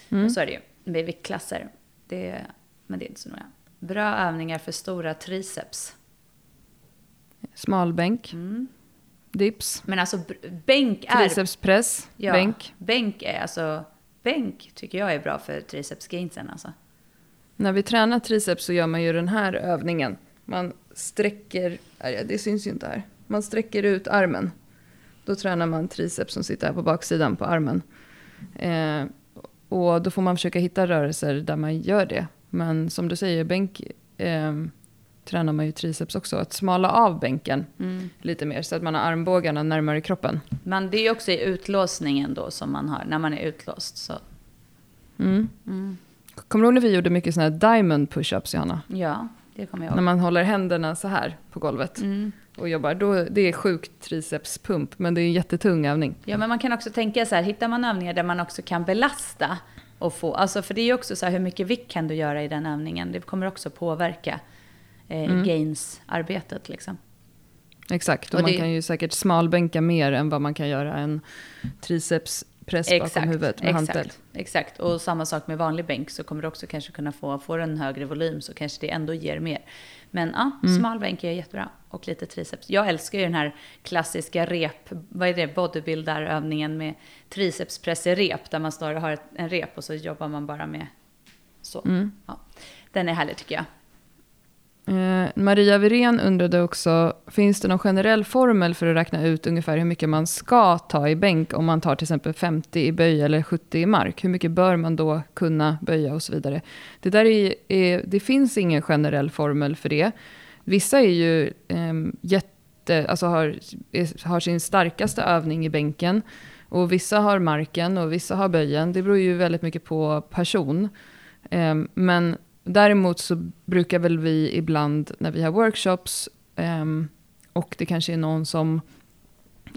Mm. Och så är det ju med viktklasser. Det, men det är inte så noga. Bra övningar för stora triceps. Smalbänk, Mm. dips, Men alltså bänk är... tricepspress, ja, bänk. Bänk är alltså... Bänk tycker jag är bra för tricepsgainsen alltså. När vi tränar triceps så gör man ju den här övningen. Man sträcker, det syns ju inte här. Man sträcker ut armen. Då tränar man triceps som sitter här på baksidan på armen. Eh, och då får man försöka hitta rörelser där man gör det. Men som du säger, bänk eh, tränar man ju triceps också. Att smala av bänken Mm. lite mer så att man har armbågarna närmare kroppen. Men det är också i utlåsningen då som man har, när man är utlåst. Så. Mm. Mm. Kommer du ihåg när vi gjorde mycket sådana här diamond push-ups, Johanna? Ja, det kommer jag När ihåg. man håller händerna så här på golvet. Mm. och jobbar, då, det är sjukt tricepspump, men det är en jättetung övning. Ja, men man kan också tänka så här, hittar man övningar där man också kan belasta och få, alltså för det är ju också så här, hur mycket vikt kan du göra i den övningen? Det kommer också påverka eh, Mm. gains-arbetet liksom. Exakt, och, Och man det- kan ju säkert smalbänka mer än vad man kan göra en tricepspress bakom huvudet med hantel. exakt, exakt. Och samma sak med vanlig bänk så kommer du också kanske kunna få, får en högre volym så kanske det ändå ger mer. Men ja, Mm. smal bänk är jättebra. Och lite triceps. Jag älskar ju den här klassiska rep, vad är det, bodybuilder-övningen med tricepspress i rep. Där man står och har en rep och så jobbar man bara med så. Mm. Ja. Den är härlig tycker jag. Eh, Maria Wirén undrade också, finns det någon generell formel för att räkna ut ungefär hur mycket man ska ta i bänk om man tar till exempel 50 i böj eller 70 i mark? Hur mycket bör man då kunna böja och så vidare? Det, där är, är, det finns ingen generell formel för det. Vissa är ju eh, jätte, alltså har, är, har sin starkaste övning i bänken. Och vissa har marken och vissa har böjen. Det beror ju väldigt mycket på person. Eh, men däremot så brukar väl vi ibland när vi har workshops um, och det kanske är någon som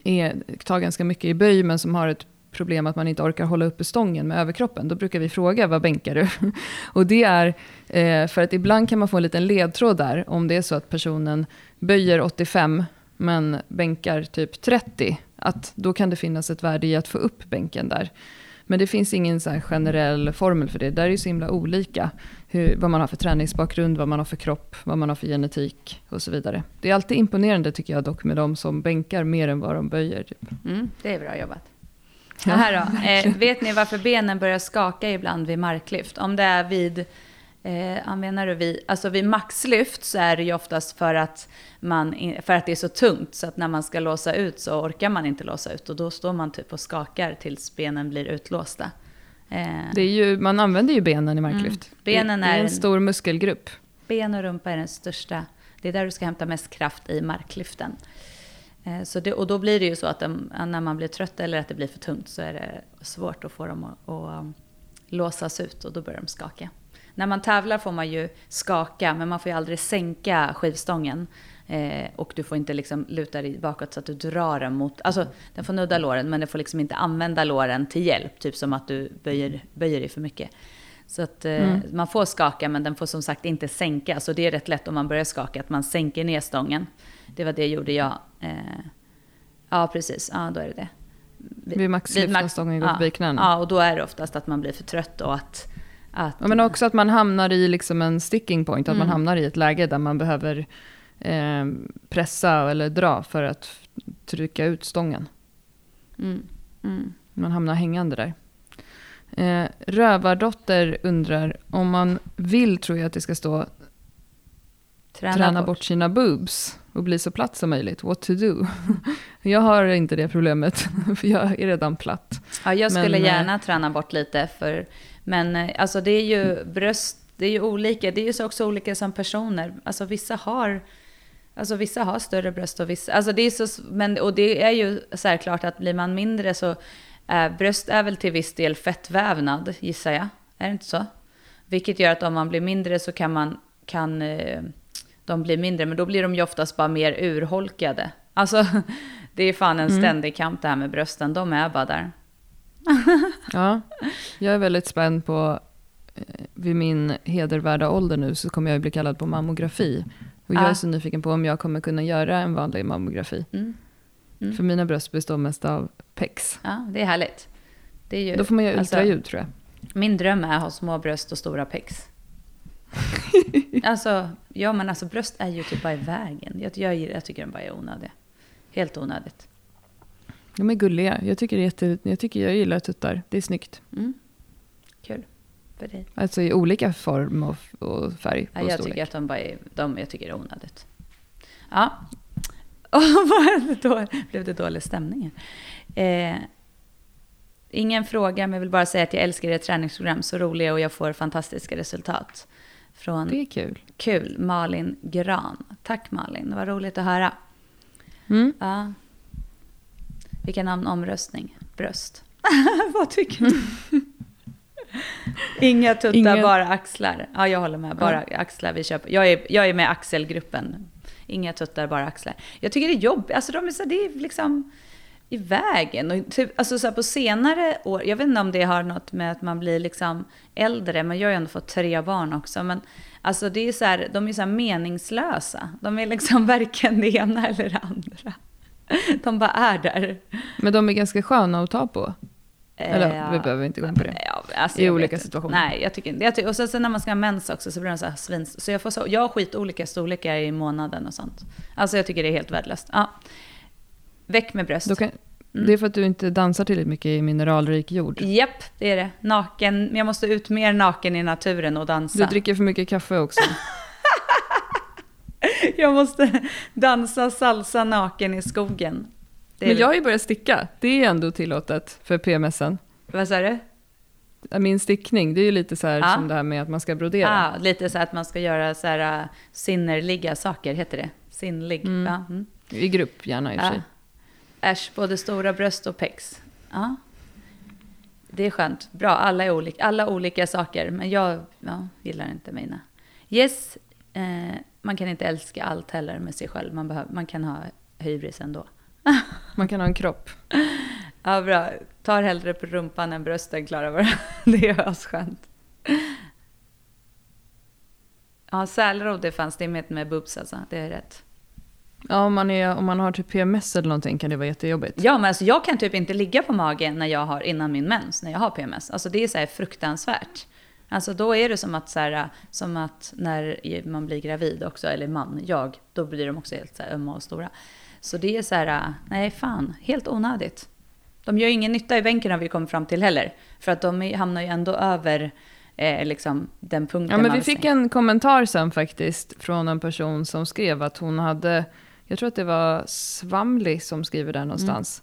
är, tar ganska mycket i böj men som har ett problem att man inte orkar hålla uppe stången med överkroppen. Då brukar vi fråga vad bänkar du? och det är eh, för att ibland kan man få en liten ledtråd där om det är så att personen böjer 85 men bänkar typ 30. Att då kan det finnas ett värde i att få upp bänken där. Men det finns ingen så generell formel för det. Där är ju så himla olika. Hur, vad man har för träningsbakgrund, vad man har för kropp, vad man har för genetik och så vidare. Det är alltid imponerande tycker jag dock med de som bänkar mer än vad de böjer. Typ. Mm, det är bra jobbat. Ja, här då. Eh, vet ni varför benen börjar skaka ibland vid marklyft? Om det är vid, eh, menar du vid, alltså vid maxlyft så är det ju oftast för att, man, för att det är så tungt så att när man ska låsa ut så orkar man inte låsa ut och då står man typ och skakar tills benen blir utlåsta. Eh, Det är ju, man använder ju benen i marklyft. Mm. Benen det, det är är en en- stor muskelgrupp. Ben och rumpa är den största. Det är där du ska hämta mest kraft i marklyften. Eh, Så det, och då blir det ju så att de, när man blir trött eller att det blir för tungt så är det svårt att få dem att, att um, låsas ut och då börjar de skaka. När man tävlar får man ju skaka men man får ju aldrig sänka skivstången. Eh, och du får inte liksom luta dig bakåt så att du drar den mot, alltså den får nudda låren men den får liksom inte använda låren till hjälp. Typ som att du böjer, böjer dig för mycket. Så att eh, man får skaka men den får som sagt inte sänka. Så det är rätt lätt om man börjar skaka att man sänker ner stången. Det var det gjorde jag. Eh, ja precis, ja då är det det. Vid maxlyft när stången går ja, förbi knäna. Ja, och då är det oftast att man blir för trött och att... att Ja, men också att man hamnar i liksom en sticking point, att man Mm. hamnar i ett läge där man behöver eh, pressa eller dra för att trycka ut stången. mm, mm. Man hamnar hängande där. Eh, Rövardotter undrar, om man vill tror jag att det ska stå träna, bort. sina boobs och bli så platt som möjligt. What to do? jag har inte det problemet, för jag är redan platt. Ja, jag skulle Men, eh, gärna träna bort lite. För, men eh, alltså det är ju bröst, det är ju olika. Det är ju så också olika som personer. Alltså vissa har, alltså vissa har större bröst och vissa, alltså det är så, men, och det är ju så här klart att blir man mindre så, eh, bröst är väl till viss del fettvävnad, gissar jag. Är det inte så? Vilket gör att om man blir mindre så kan man, kan eh, de bli mindre, men då blir de ju oftast bara mer urholkade. Alltså, det är fan en ständig kamp det här med brösten, de är bara där. Ja, jag är väldigt spänd på, eh, vid min hedervärda ålder nu så kommer jag bli kallad på mammografi. Och jag Ah. är så nyfiken på om jag kommer kunna göra en vanlig mammografi. Mm. Mm. För mina bröst består mest av pex. Ja, det är härligt. Det är ju, Då får man göra alltså, ultraljud tror jag. Min dröm är att ha små bröst och stora pex. alltså, ja men alltså bröst är ju typ bara i vägen. Jag, jag, jag tycker de bara är onödiga. Helt onödigt. De är gulliga. Jag tycker, det är jätte, jag tycker jag gillar tuttar. Det är snyggt. Mm. Kul för dig. Alltså i olika form och, och färg Ja, och jag storlek. tycker att de bara är, de, jag tycker det är onödigt. Ja. Och vad då? blev det dålig stämning eh, Ingen fråga, men jag vill bara säga att jag älskar ert träningsprogram. Så roliga och jag får fantastiska resultat. Från Det är kul. Kul, Malin Gran. Tack Malin, det var roligt att höra. Mm. Ja. Vilken namn omröstning? Bröst. Vad tycker du? Inga tuttar, Inga- bara axlar. Ja, jag håller med. Bara axlar vi köper. Jag är, jag är med axelgruppen. Inga tuttar, bara axlar. Jag tycker det är jobbigt. Alltså de är så, det är liksom i vägen. Och typ, alltså så på senare år, jag vet inte om det har något med att man blir liksom äldre, men jag har ju ändå fått tre barn också. Men alltså det är så här, de är så meningslösa. De är liksom varken det ena eller det andra. De bara är där. Men de är ganska sköna att ta på. Eller, Eh, vi behöver inte gå in på det. Ja, alltså, I olika situationer. Nej, jag tycker inte. Jag och sen, sen när man ska ha mens också så blir de så här svins. Så jag får så, jag har skitolika storlekar i månaden och sånt. Alltså jag tycker det är helt värdelöst. Ja. Väck med bröst. Kan, Mm. Det är för att du inte dansar tillräckligt mycket i mineralrik jord. Japp, det är det. Naken. Jag måste ut mer naken i naturen och dansa. Du dricker för mycket kaffe också. Jag måste dansa salsa naken i skogen. Men jag har ju börjat sticka. Det är ändå tillåtet för PMSen. Vad sa du? Min stickning, det är ju lite så här Ja. som det här med att man ska brodera. Ah, lite så att man ska göra så här uh, sinnerliga saker, heter det? Sinnlig. Mm. Ja, mm. I grupp gärna i och för Ja. sig. Äsch, både stora bröst och pex. Ja. Det är skönt. Bra, alla är olika, alla olika saker. Men jag ja, gillar inte mina. Yes, eh, man kan inte älska allt heller med sig själv. Man, behöver, man kan ha hybris ändå. Man kan ha en kropp. Ja, bra. Tar hellre på rumpan än brösten, Klara. bara. Det är asskönt. Ja, sälrod det fanns. Det är med, med boobs alltså. Det är rätt. Ja, om man, är, om man har typ PMS eller någonting kan det vara jättejobbigt. Ja, men alltså jag kan typ inte ligga på magen när jag har, innan min mens, när jag har PMS. Alltså det är så här fruktansvärt. Alltså då är det som att, så här, som att när man blir gravid också, eller man, jag, då blir de också helt så här ömma och stora. Så det är så här, nej fan, helt onödigt. De gör ju ingen nytta i bänken har vi kommit fram till heller. För att de hamnar ju ändå över eh, liksom, den punkten Ja, men vi fick säger. en kommentar sen faktiskt från en person som skrev att hon hade, jag tror att det var Svamli som skriver där någonstans.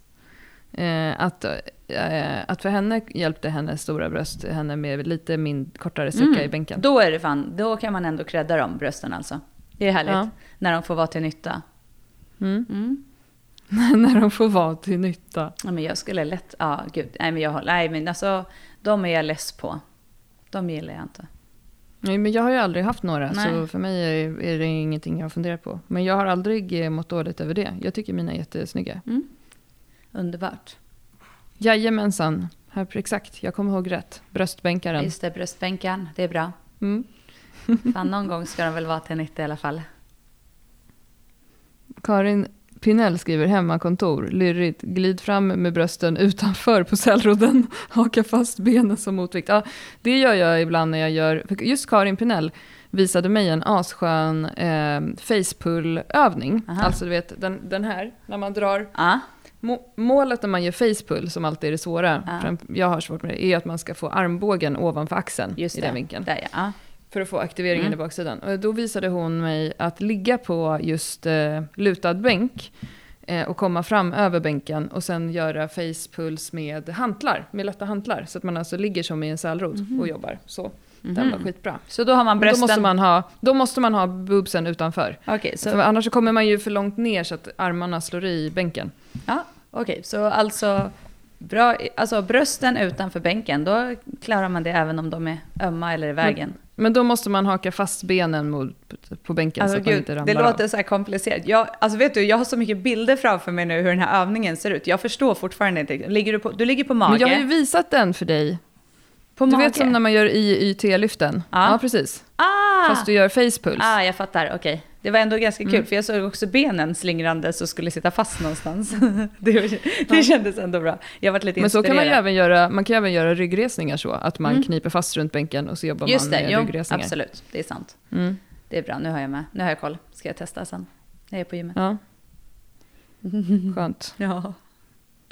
Eh, att, eh, att för henne hjälpte hennes stora bröst henne med lite min kortare sträcka Mm. i bänken. Då är det fan, då kan man ändå credda dem, brösten alltså. Det är härligt. Ja. När de får vara till nytta. Mm. Mm. När de får vara till nytta. Ja, men jag skulle lätt... Ja, gud. Nej, men jag håller... Nej, men alltså... De är jag less på. De gillar jag inte. Nej, men jag har ju aldrig haft några, Nej. så för mig är, är det ingenting jag funderar på. Men jag har aldrig eh, mått dåligt över det. Jag tycker mina är jättesnygga. Underbart. Jajamensan. här, exakt, jag kommer ihåg rätt. Bröstbänkaren. Just det, bröstbänken. Det är bra. Mm. Fan, någon gång ska de väl vara till nytta i alla fall. Karin Pinell skriver hemmakontor, lyrigt, glid fram med brösten utanför på cellrodden, haka fast benen som motvikt. Ja, det gör jag ibland när jag gör, just Karin Pinell visade mig en asskön eh, facepull-övning. Alltså du vet den, den här, när man drar Må- Målet när man gör facepull, som alltid är det svåra, Ja. jag har svårt med det, är att man ska få armbågen ovanför axeln just i den vinkeln. Där ja. För att få aktiveringen Mm. i baksidan. Och då visade hon mig att ligga på just eh, lutad bänk eh, och komma fram över bänken och sen göra facepulls med hantlar, med lätta hantlar. Så att man alltså ligger som i en sälrot och jobbar. Så den var Mhm. skitbra. Så då har man Men Då brösten... måste, man ha, då måste man ha boobsen utanför. Okej, så, För annars så kommer man ju för långt ner så att armarna slår i bänken. ja, okej, så alltså, bra, alltså brösten utanför bänken, då klarar man det även om de är ömma eller i vägen. Men då måste man haka fast benen mot, på bänken Alltså så att man gud, inte ramlar det av. låter så här komplicerat. Jag, alltså vet du, jag har så mycket bilder framför mig nu hur den här övningen ser ut. Jag förstår fortfarande inte. Ligger du, på, du ligger på mage. Men jag har ju visat den för dig. På Du mage. vet som när man gör IYT-lyften? Ja. Ja. precis. Ah! Fast du gör facepuls. ah, jag fattar. Okej. Det var ändå ganska kul, Mm. för jag såg också benen slingrandes och skulle sitta fast någonstans. det, det kändes ändå bra. Jag varit lite Men så inspirerad. kan man ju även göra, man kan även göra ryggresningar så, att man Mm. kniper fast runt bänken och så jobbar Just man det, med jo, ryggresningar. absolut. Det är sant. Mm. Det är bra, nu har jag med. Nu har jag koll. Ska jag testa sen. Jag är på gymmet. Ja. Skönt. Ja.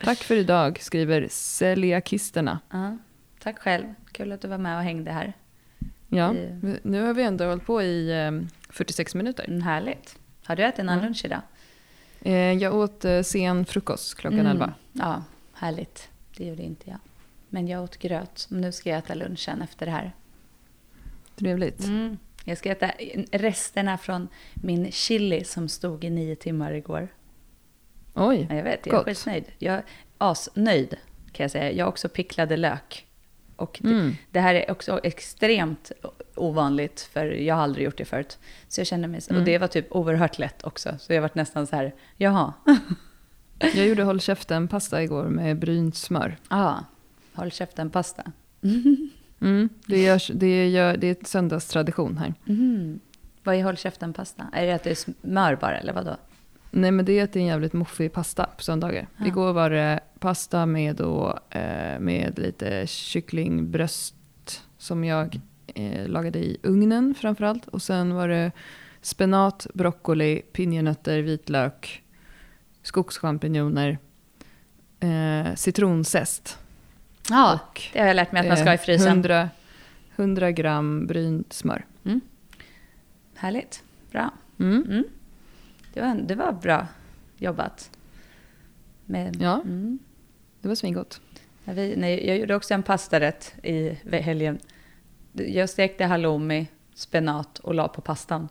Tack för idag, skriver celiakisterna. ja. Tack själv. Kul att du var med och hängde här. Ja, Det- nu har vi ändå hållit på i eh, 46 minuter. Mm, härligt. Har du ätit någon Mm. lunch idag? Eh, jag åt eh, sen frukost klockan Mm. 11. Ja, härligt. Det gjorde inte jag. Men jag åt gröt. Nu ska jag äta lunchen efter det här. Trevligt. Mm. Jag ska äta resterna från min chili som stod i nio timmar igår. Oj, Ja, jag vet, jag är Gott. skitnöjd. Jag är asnöjd kan jag säga. Jag har också picklade lök. Och det, Mm. det här är också extremt ovanligt, för jag har aldrig gjort det förut. Så jag känner mig, Mm. och det var typ oerhört lätt också. Så jag varit nästan så här, jaha. jag gjorde håll käften-pasta igår med brynt smör. Ja, håll käften pasta. Mm. Det, görs, det, gör, det är ett söndagstradition här. Mm. Vad är håll käften pasta? Är det att det är smör bara, eller vadå? Nej men det är att det är en jävligt moffig pasta på söndagar. Ja. Igår var det pasta med, då, eh, med lite kycklingbröst som jag eh, lagade i ugnen framförallt. Och sen var det spenat, broccoli, pinjenötter, vitlök, skogschampinjoner, eh, citronzest. Ja, och, det har jag lärt mig att man ska ha i eh, frysen. 100, 100 gram brynt smör. Härligt, bra. Mm. Mm. Det, var, det var bra jobbat. Med, Ja. Mm. Det var svingott. Vi, nej, jag gjorde också en pastarätt i helgen. Jag stekte halloumi, spenat och la på pastan.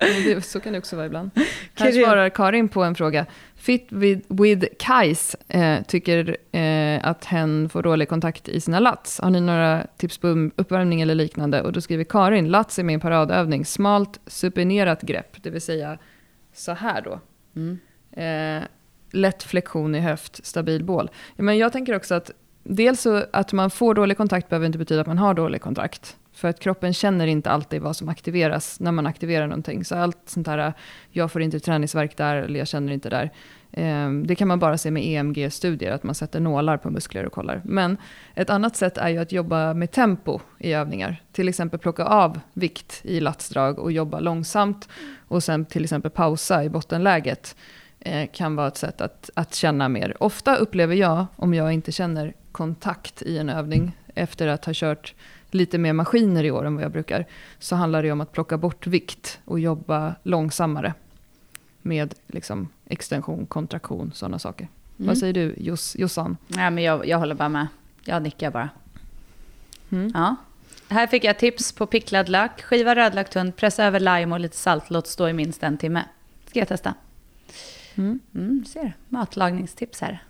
Det, så kan det också vara ibland. Här svarar Karin på en fråga. Fit with, with Kajs eh, tycker eh, att hen får dålig kontakt i sina lats. Har ni några tips på uppvärmning eller liknande? Och då skriver Karin, lats är min paradövning. Smalt supinerat grepp, det vill säga så här då. Mm. Eh, lätt flexion i höft, stabil bål. Men jag tänker också att dels så att man får dålig kontakt behöver inte betyda att man har dålig kontakt. För att kroppen känner inte alltid vad som aktiveras när man aktiverar någonting. Så allt sånt här, jag får inte träningsverk där eller jag känner inte där. Ehm, det kan man bara se med EMG-studier, att man sätter nålar på muskler och kollar. Men ett annat sätt är ju att jobba med tempo i övningar. Till exempel plocka av vikt i latsdrag och jobba långsamt. Och sen till exempel pausa i bottenläget kan vara ett sätt att, att känna mer. Ofta upplever jag, om jag inte känner kontakt i en övning, efter att ha kört lite mer maskiner i år än vad jag brukar, så handlar det om att plocka bort vikt och jobba långsammare. Med liksom extension, kontraktion, sådana saker. Mm. Vad säger du, Jos, Jossan? Ja, men jag, jag håller bara med. Jag nickar bara. Mm. Ja. Här fick jag tips på picklad lök. Skiva rödlök tunt, pressa över lime och lite salt. Låt stå i minst en timme. Ska jag testa. Mm. Mm, ser. Matlagningstips här.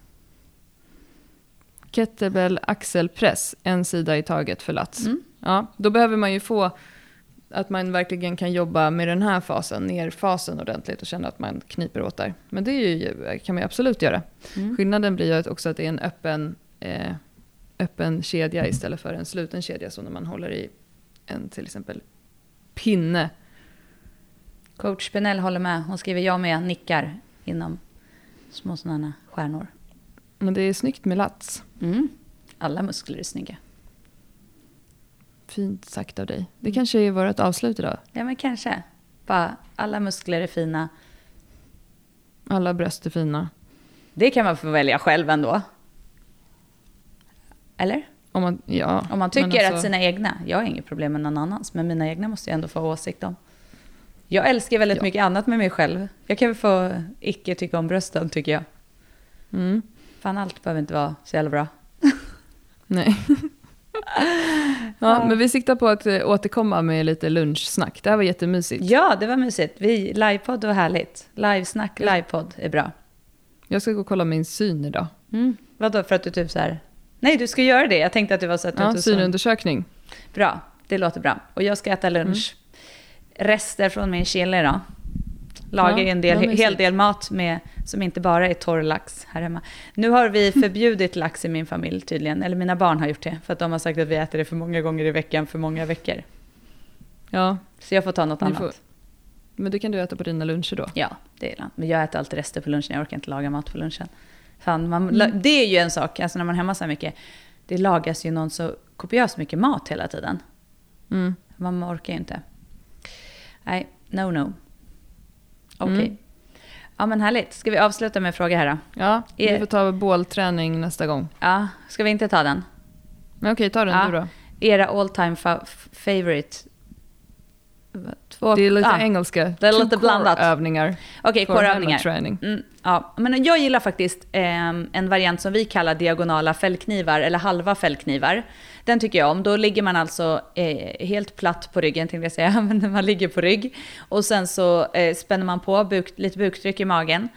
Kettlebell axelpress, en sida i taget för lats. Mm. Ja, då behöver man ju få att man verkligen kan jobba med den här fasen, nerfasen ordentligt och känna att man kniper åt där. Men det ju, kan man ju absolut göra. Mm. Skillnaden blir ju också att det är en öppen, eh, öppen kedja istället för en sluten kedja. Så när man håller i en till exempel pinne. Coach Benell håller med. Hon skriver jag med, nickar inom små sådana stjärnor. Men det är snyggt med lats. Mm. Alla muskler är snygga. Fint sagt av dig. Det kanske är vårt avslut idag. Ja, men kanske. Bara, alla muskler är fina. Alla bröst är fina. Det kan man få välja själv ändå. Eller? Om man, ja, Om man tycker alltså- att sina egna, jag har inget problem med någon annans, men mina egna måste jag ändå få åsikt om. Jag älskar väldigt Ja. mycket annat med mig själv. Jag kan väl få icke tycka om brösten, tycker jag. Mm, Fan, allt behöver inte vara så jävla bra. nej. ja, men vi siktar på att eh, återkomma med lite lunchsnack. Det här var jättemysigt. Ja, det var mysigt. Vi, livepodd var härligt. Livesnack, livepodd är bra. Jag ska gå och kolla min syn idag. Mm. Vadå, för att du typ så här... Nej, du ska göra det. Jag tänkte att du var så att du Ja, inte så... synundersökning. Bra, det låter bra. Och jag ska äta lunch. Rester från min chili då. Lagar Ja, en del, hel del mat med, som inte bara är torr lax här hemma. Nu har vi förbjudit lax i min familj tydligen. Eller mina barn har gjort det. För att de har sagt att vi äter det för många gånger i veckan för många veckor. Ja, Så jag får ta något annat. får- men det kan du äta på dina luncher då. Ja, det är. Men jag äter alltid rester på lunchen. Jag orkar inte laga mat på lunchen. Fan, man, Mm. Det är ju en sak, alltså när man är hemma så här mycket. Det lagas ju någon så kopiöst mycket mat hela tiden. Mm. Man orkar ju inte. Nej, no no. Okej. Mm. Ja men härligt. Ska vi avsluta med en fråga här då? Ja, vi Är- får ta bålträning nästa gång. Ja, ska vi inte ta den? Men okej, ta den Ja. du då. Era all time fa- favorite? Två, Det är lite ja. engelska. Det är lite blandat. core-övningar. Okej, kårövningar. hemmaträning. Mm, ja, men jag gillar faktiskt eh, en variant som vi kallar diagonala fällknivar eller halva fällknivar. Den tycker jag om. Då ligger man alltså eh, helt platt på ryggen, tänkte jag säga, men man ligger på rygg. Och sen så eh, spänner man på buk, lite buktryck i magen,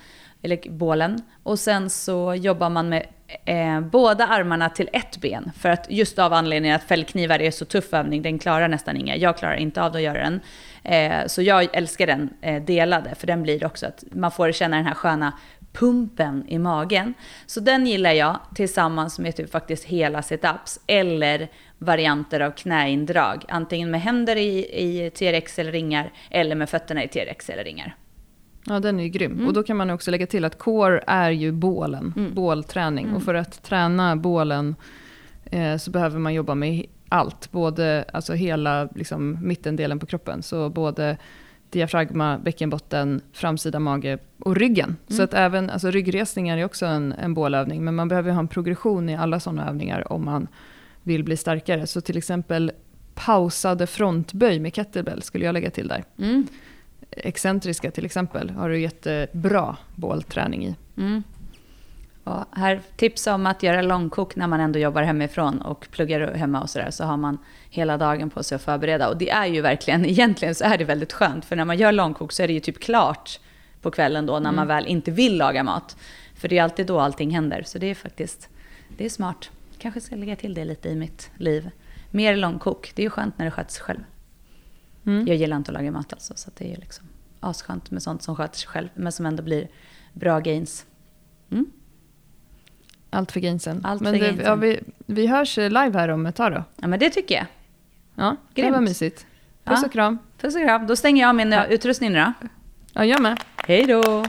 eller bålen. Och sen så jobbar man med eh, båda armarna till ett ben. För att just av anledningen att fällknivar är så tuff övning, den klarar nästan inga. Jag klarar inte av att göra den. Eh, så jag älskar den eh, delade, för den blir också att man får känna den här sköna pumpen i magen. Så den gillar jag tillsammans med typ faktiskt hela situps eller varianter av knäindrag. Antingen med händer i, i TRX eller ringar eller med fötterna i TRX eller ringar. Ja, den är ju grym. Mm. Och då kan man också lägga till att core är ju bålen, bålträning. Mm. Och för att träna bålen eh, så behöver man jobba med allt. Både, alltså hela liksom, mittendelen på kroppen. Så både diafragma, bäckenbotten, framsida mage och ryggen. Mm. Så att även, alltså ryggresningar är också en, en bålövning. Men man behöver ha en progression i alla sådana övningar om man vill bli starkare. Så till exempel pausade frontböj med kettlebell skulle jag lägga till där Mm. excentriska till exempel har du jättebra bålträning i. Mm. Och här tipsa om att göra långkok när man ändå jobbar hemifrån och pluggar hemma och sådär. Så har man hela dagen på sig att förbereda. Och det är ju verkligen, egentligen så är det väldigt skönt. För när man gör långkok så är det ju typ klart på kvällen då när man väl inte vill laga mat. För det är alltid då allting händer. Så det är faktiskt, det är smart. Kanske ska lägga till det lite i mitt liv. Mer långkok, det är ju skönt när det sköter sig själv. Mm. Jag gillar inte att laga mat alltså, så det är ju liksom asskönt med sånt som sköter sig själv. Men som ändå blir bra gains. Mm. Allt för gainsen. Allt Men för det, gainsen. Ja, vi, vi hörs live här om ett tag då. Ja, men det tycker jag. Ja, det Grymt. var mysigt. Puss Ja. och kram. Puss och kram. Då stänger jag av min Ja. utrustning nu då. Ja, jag med. Hej då!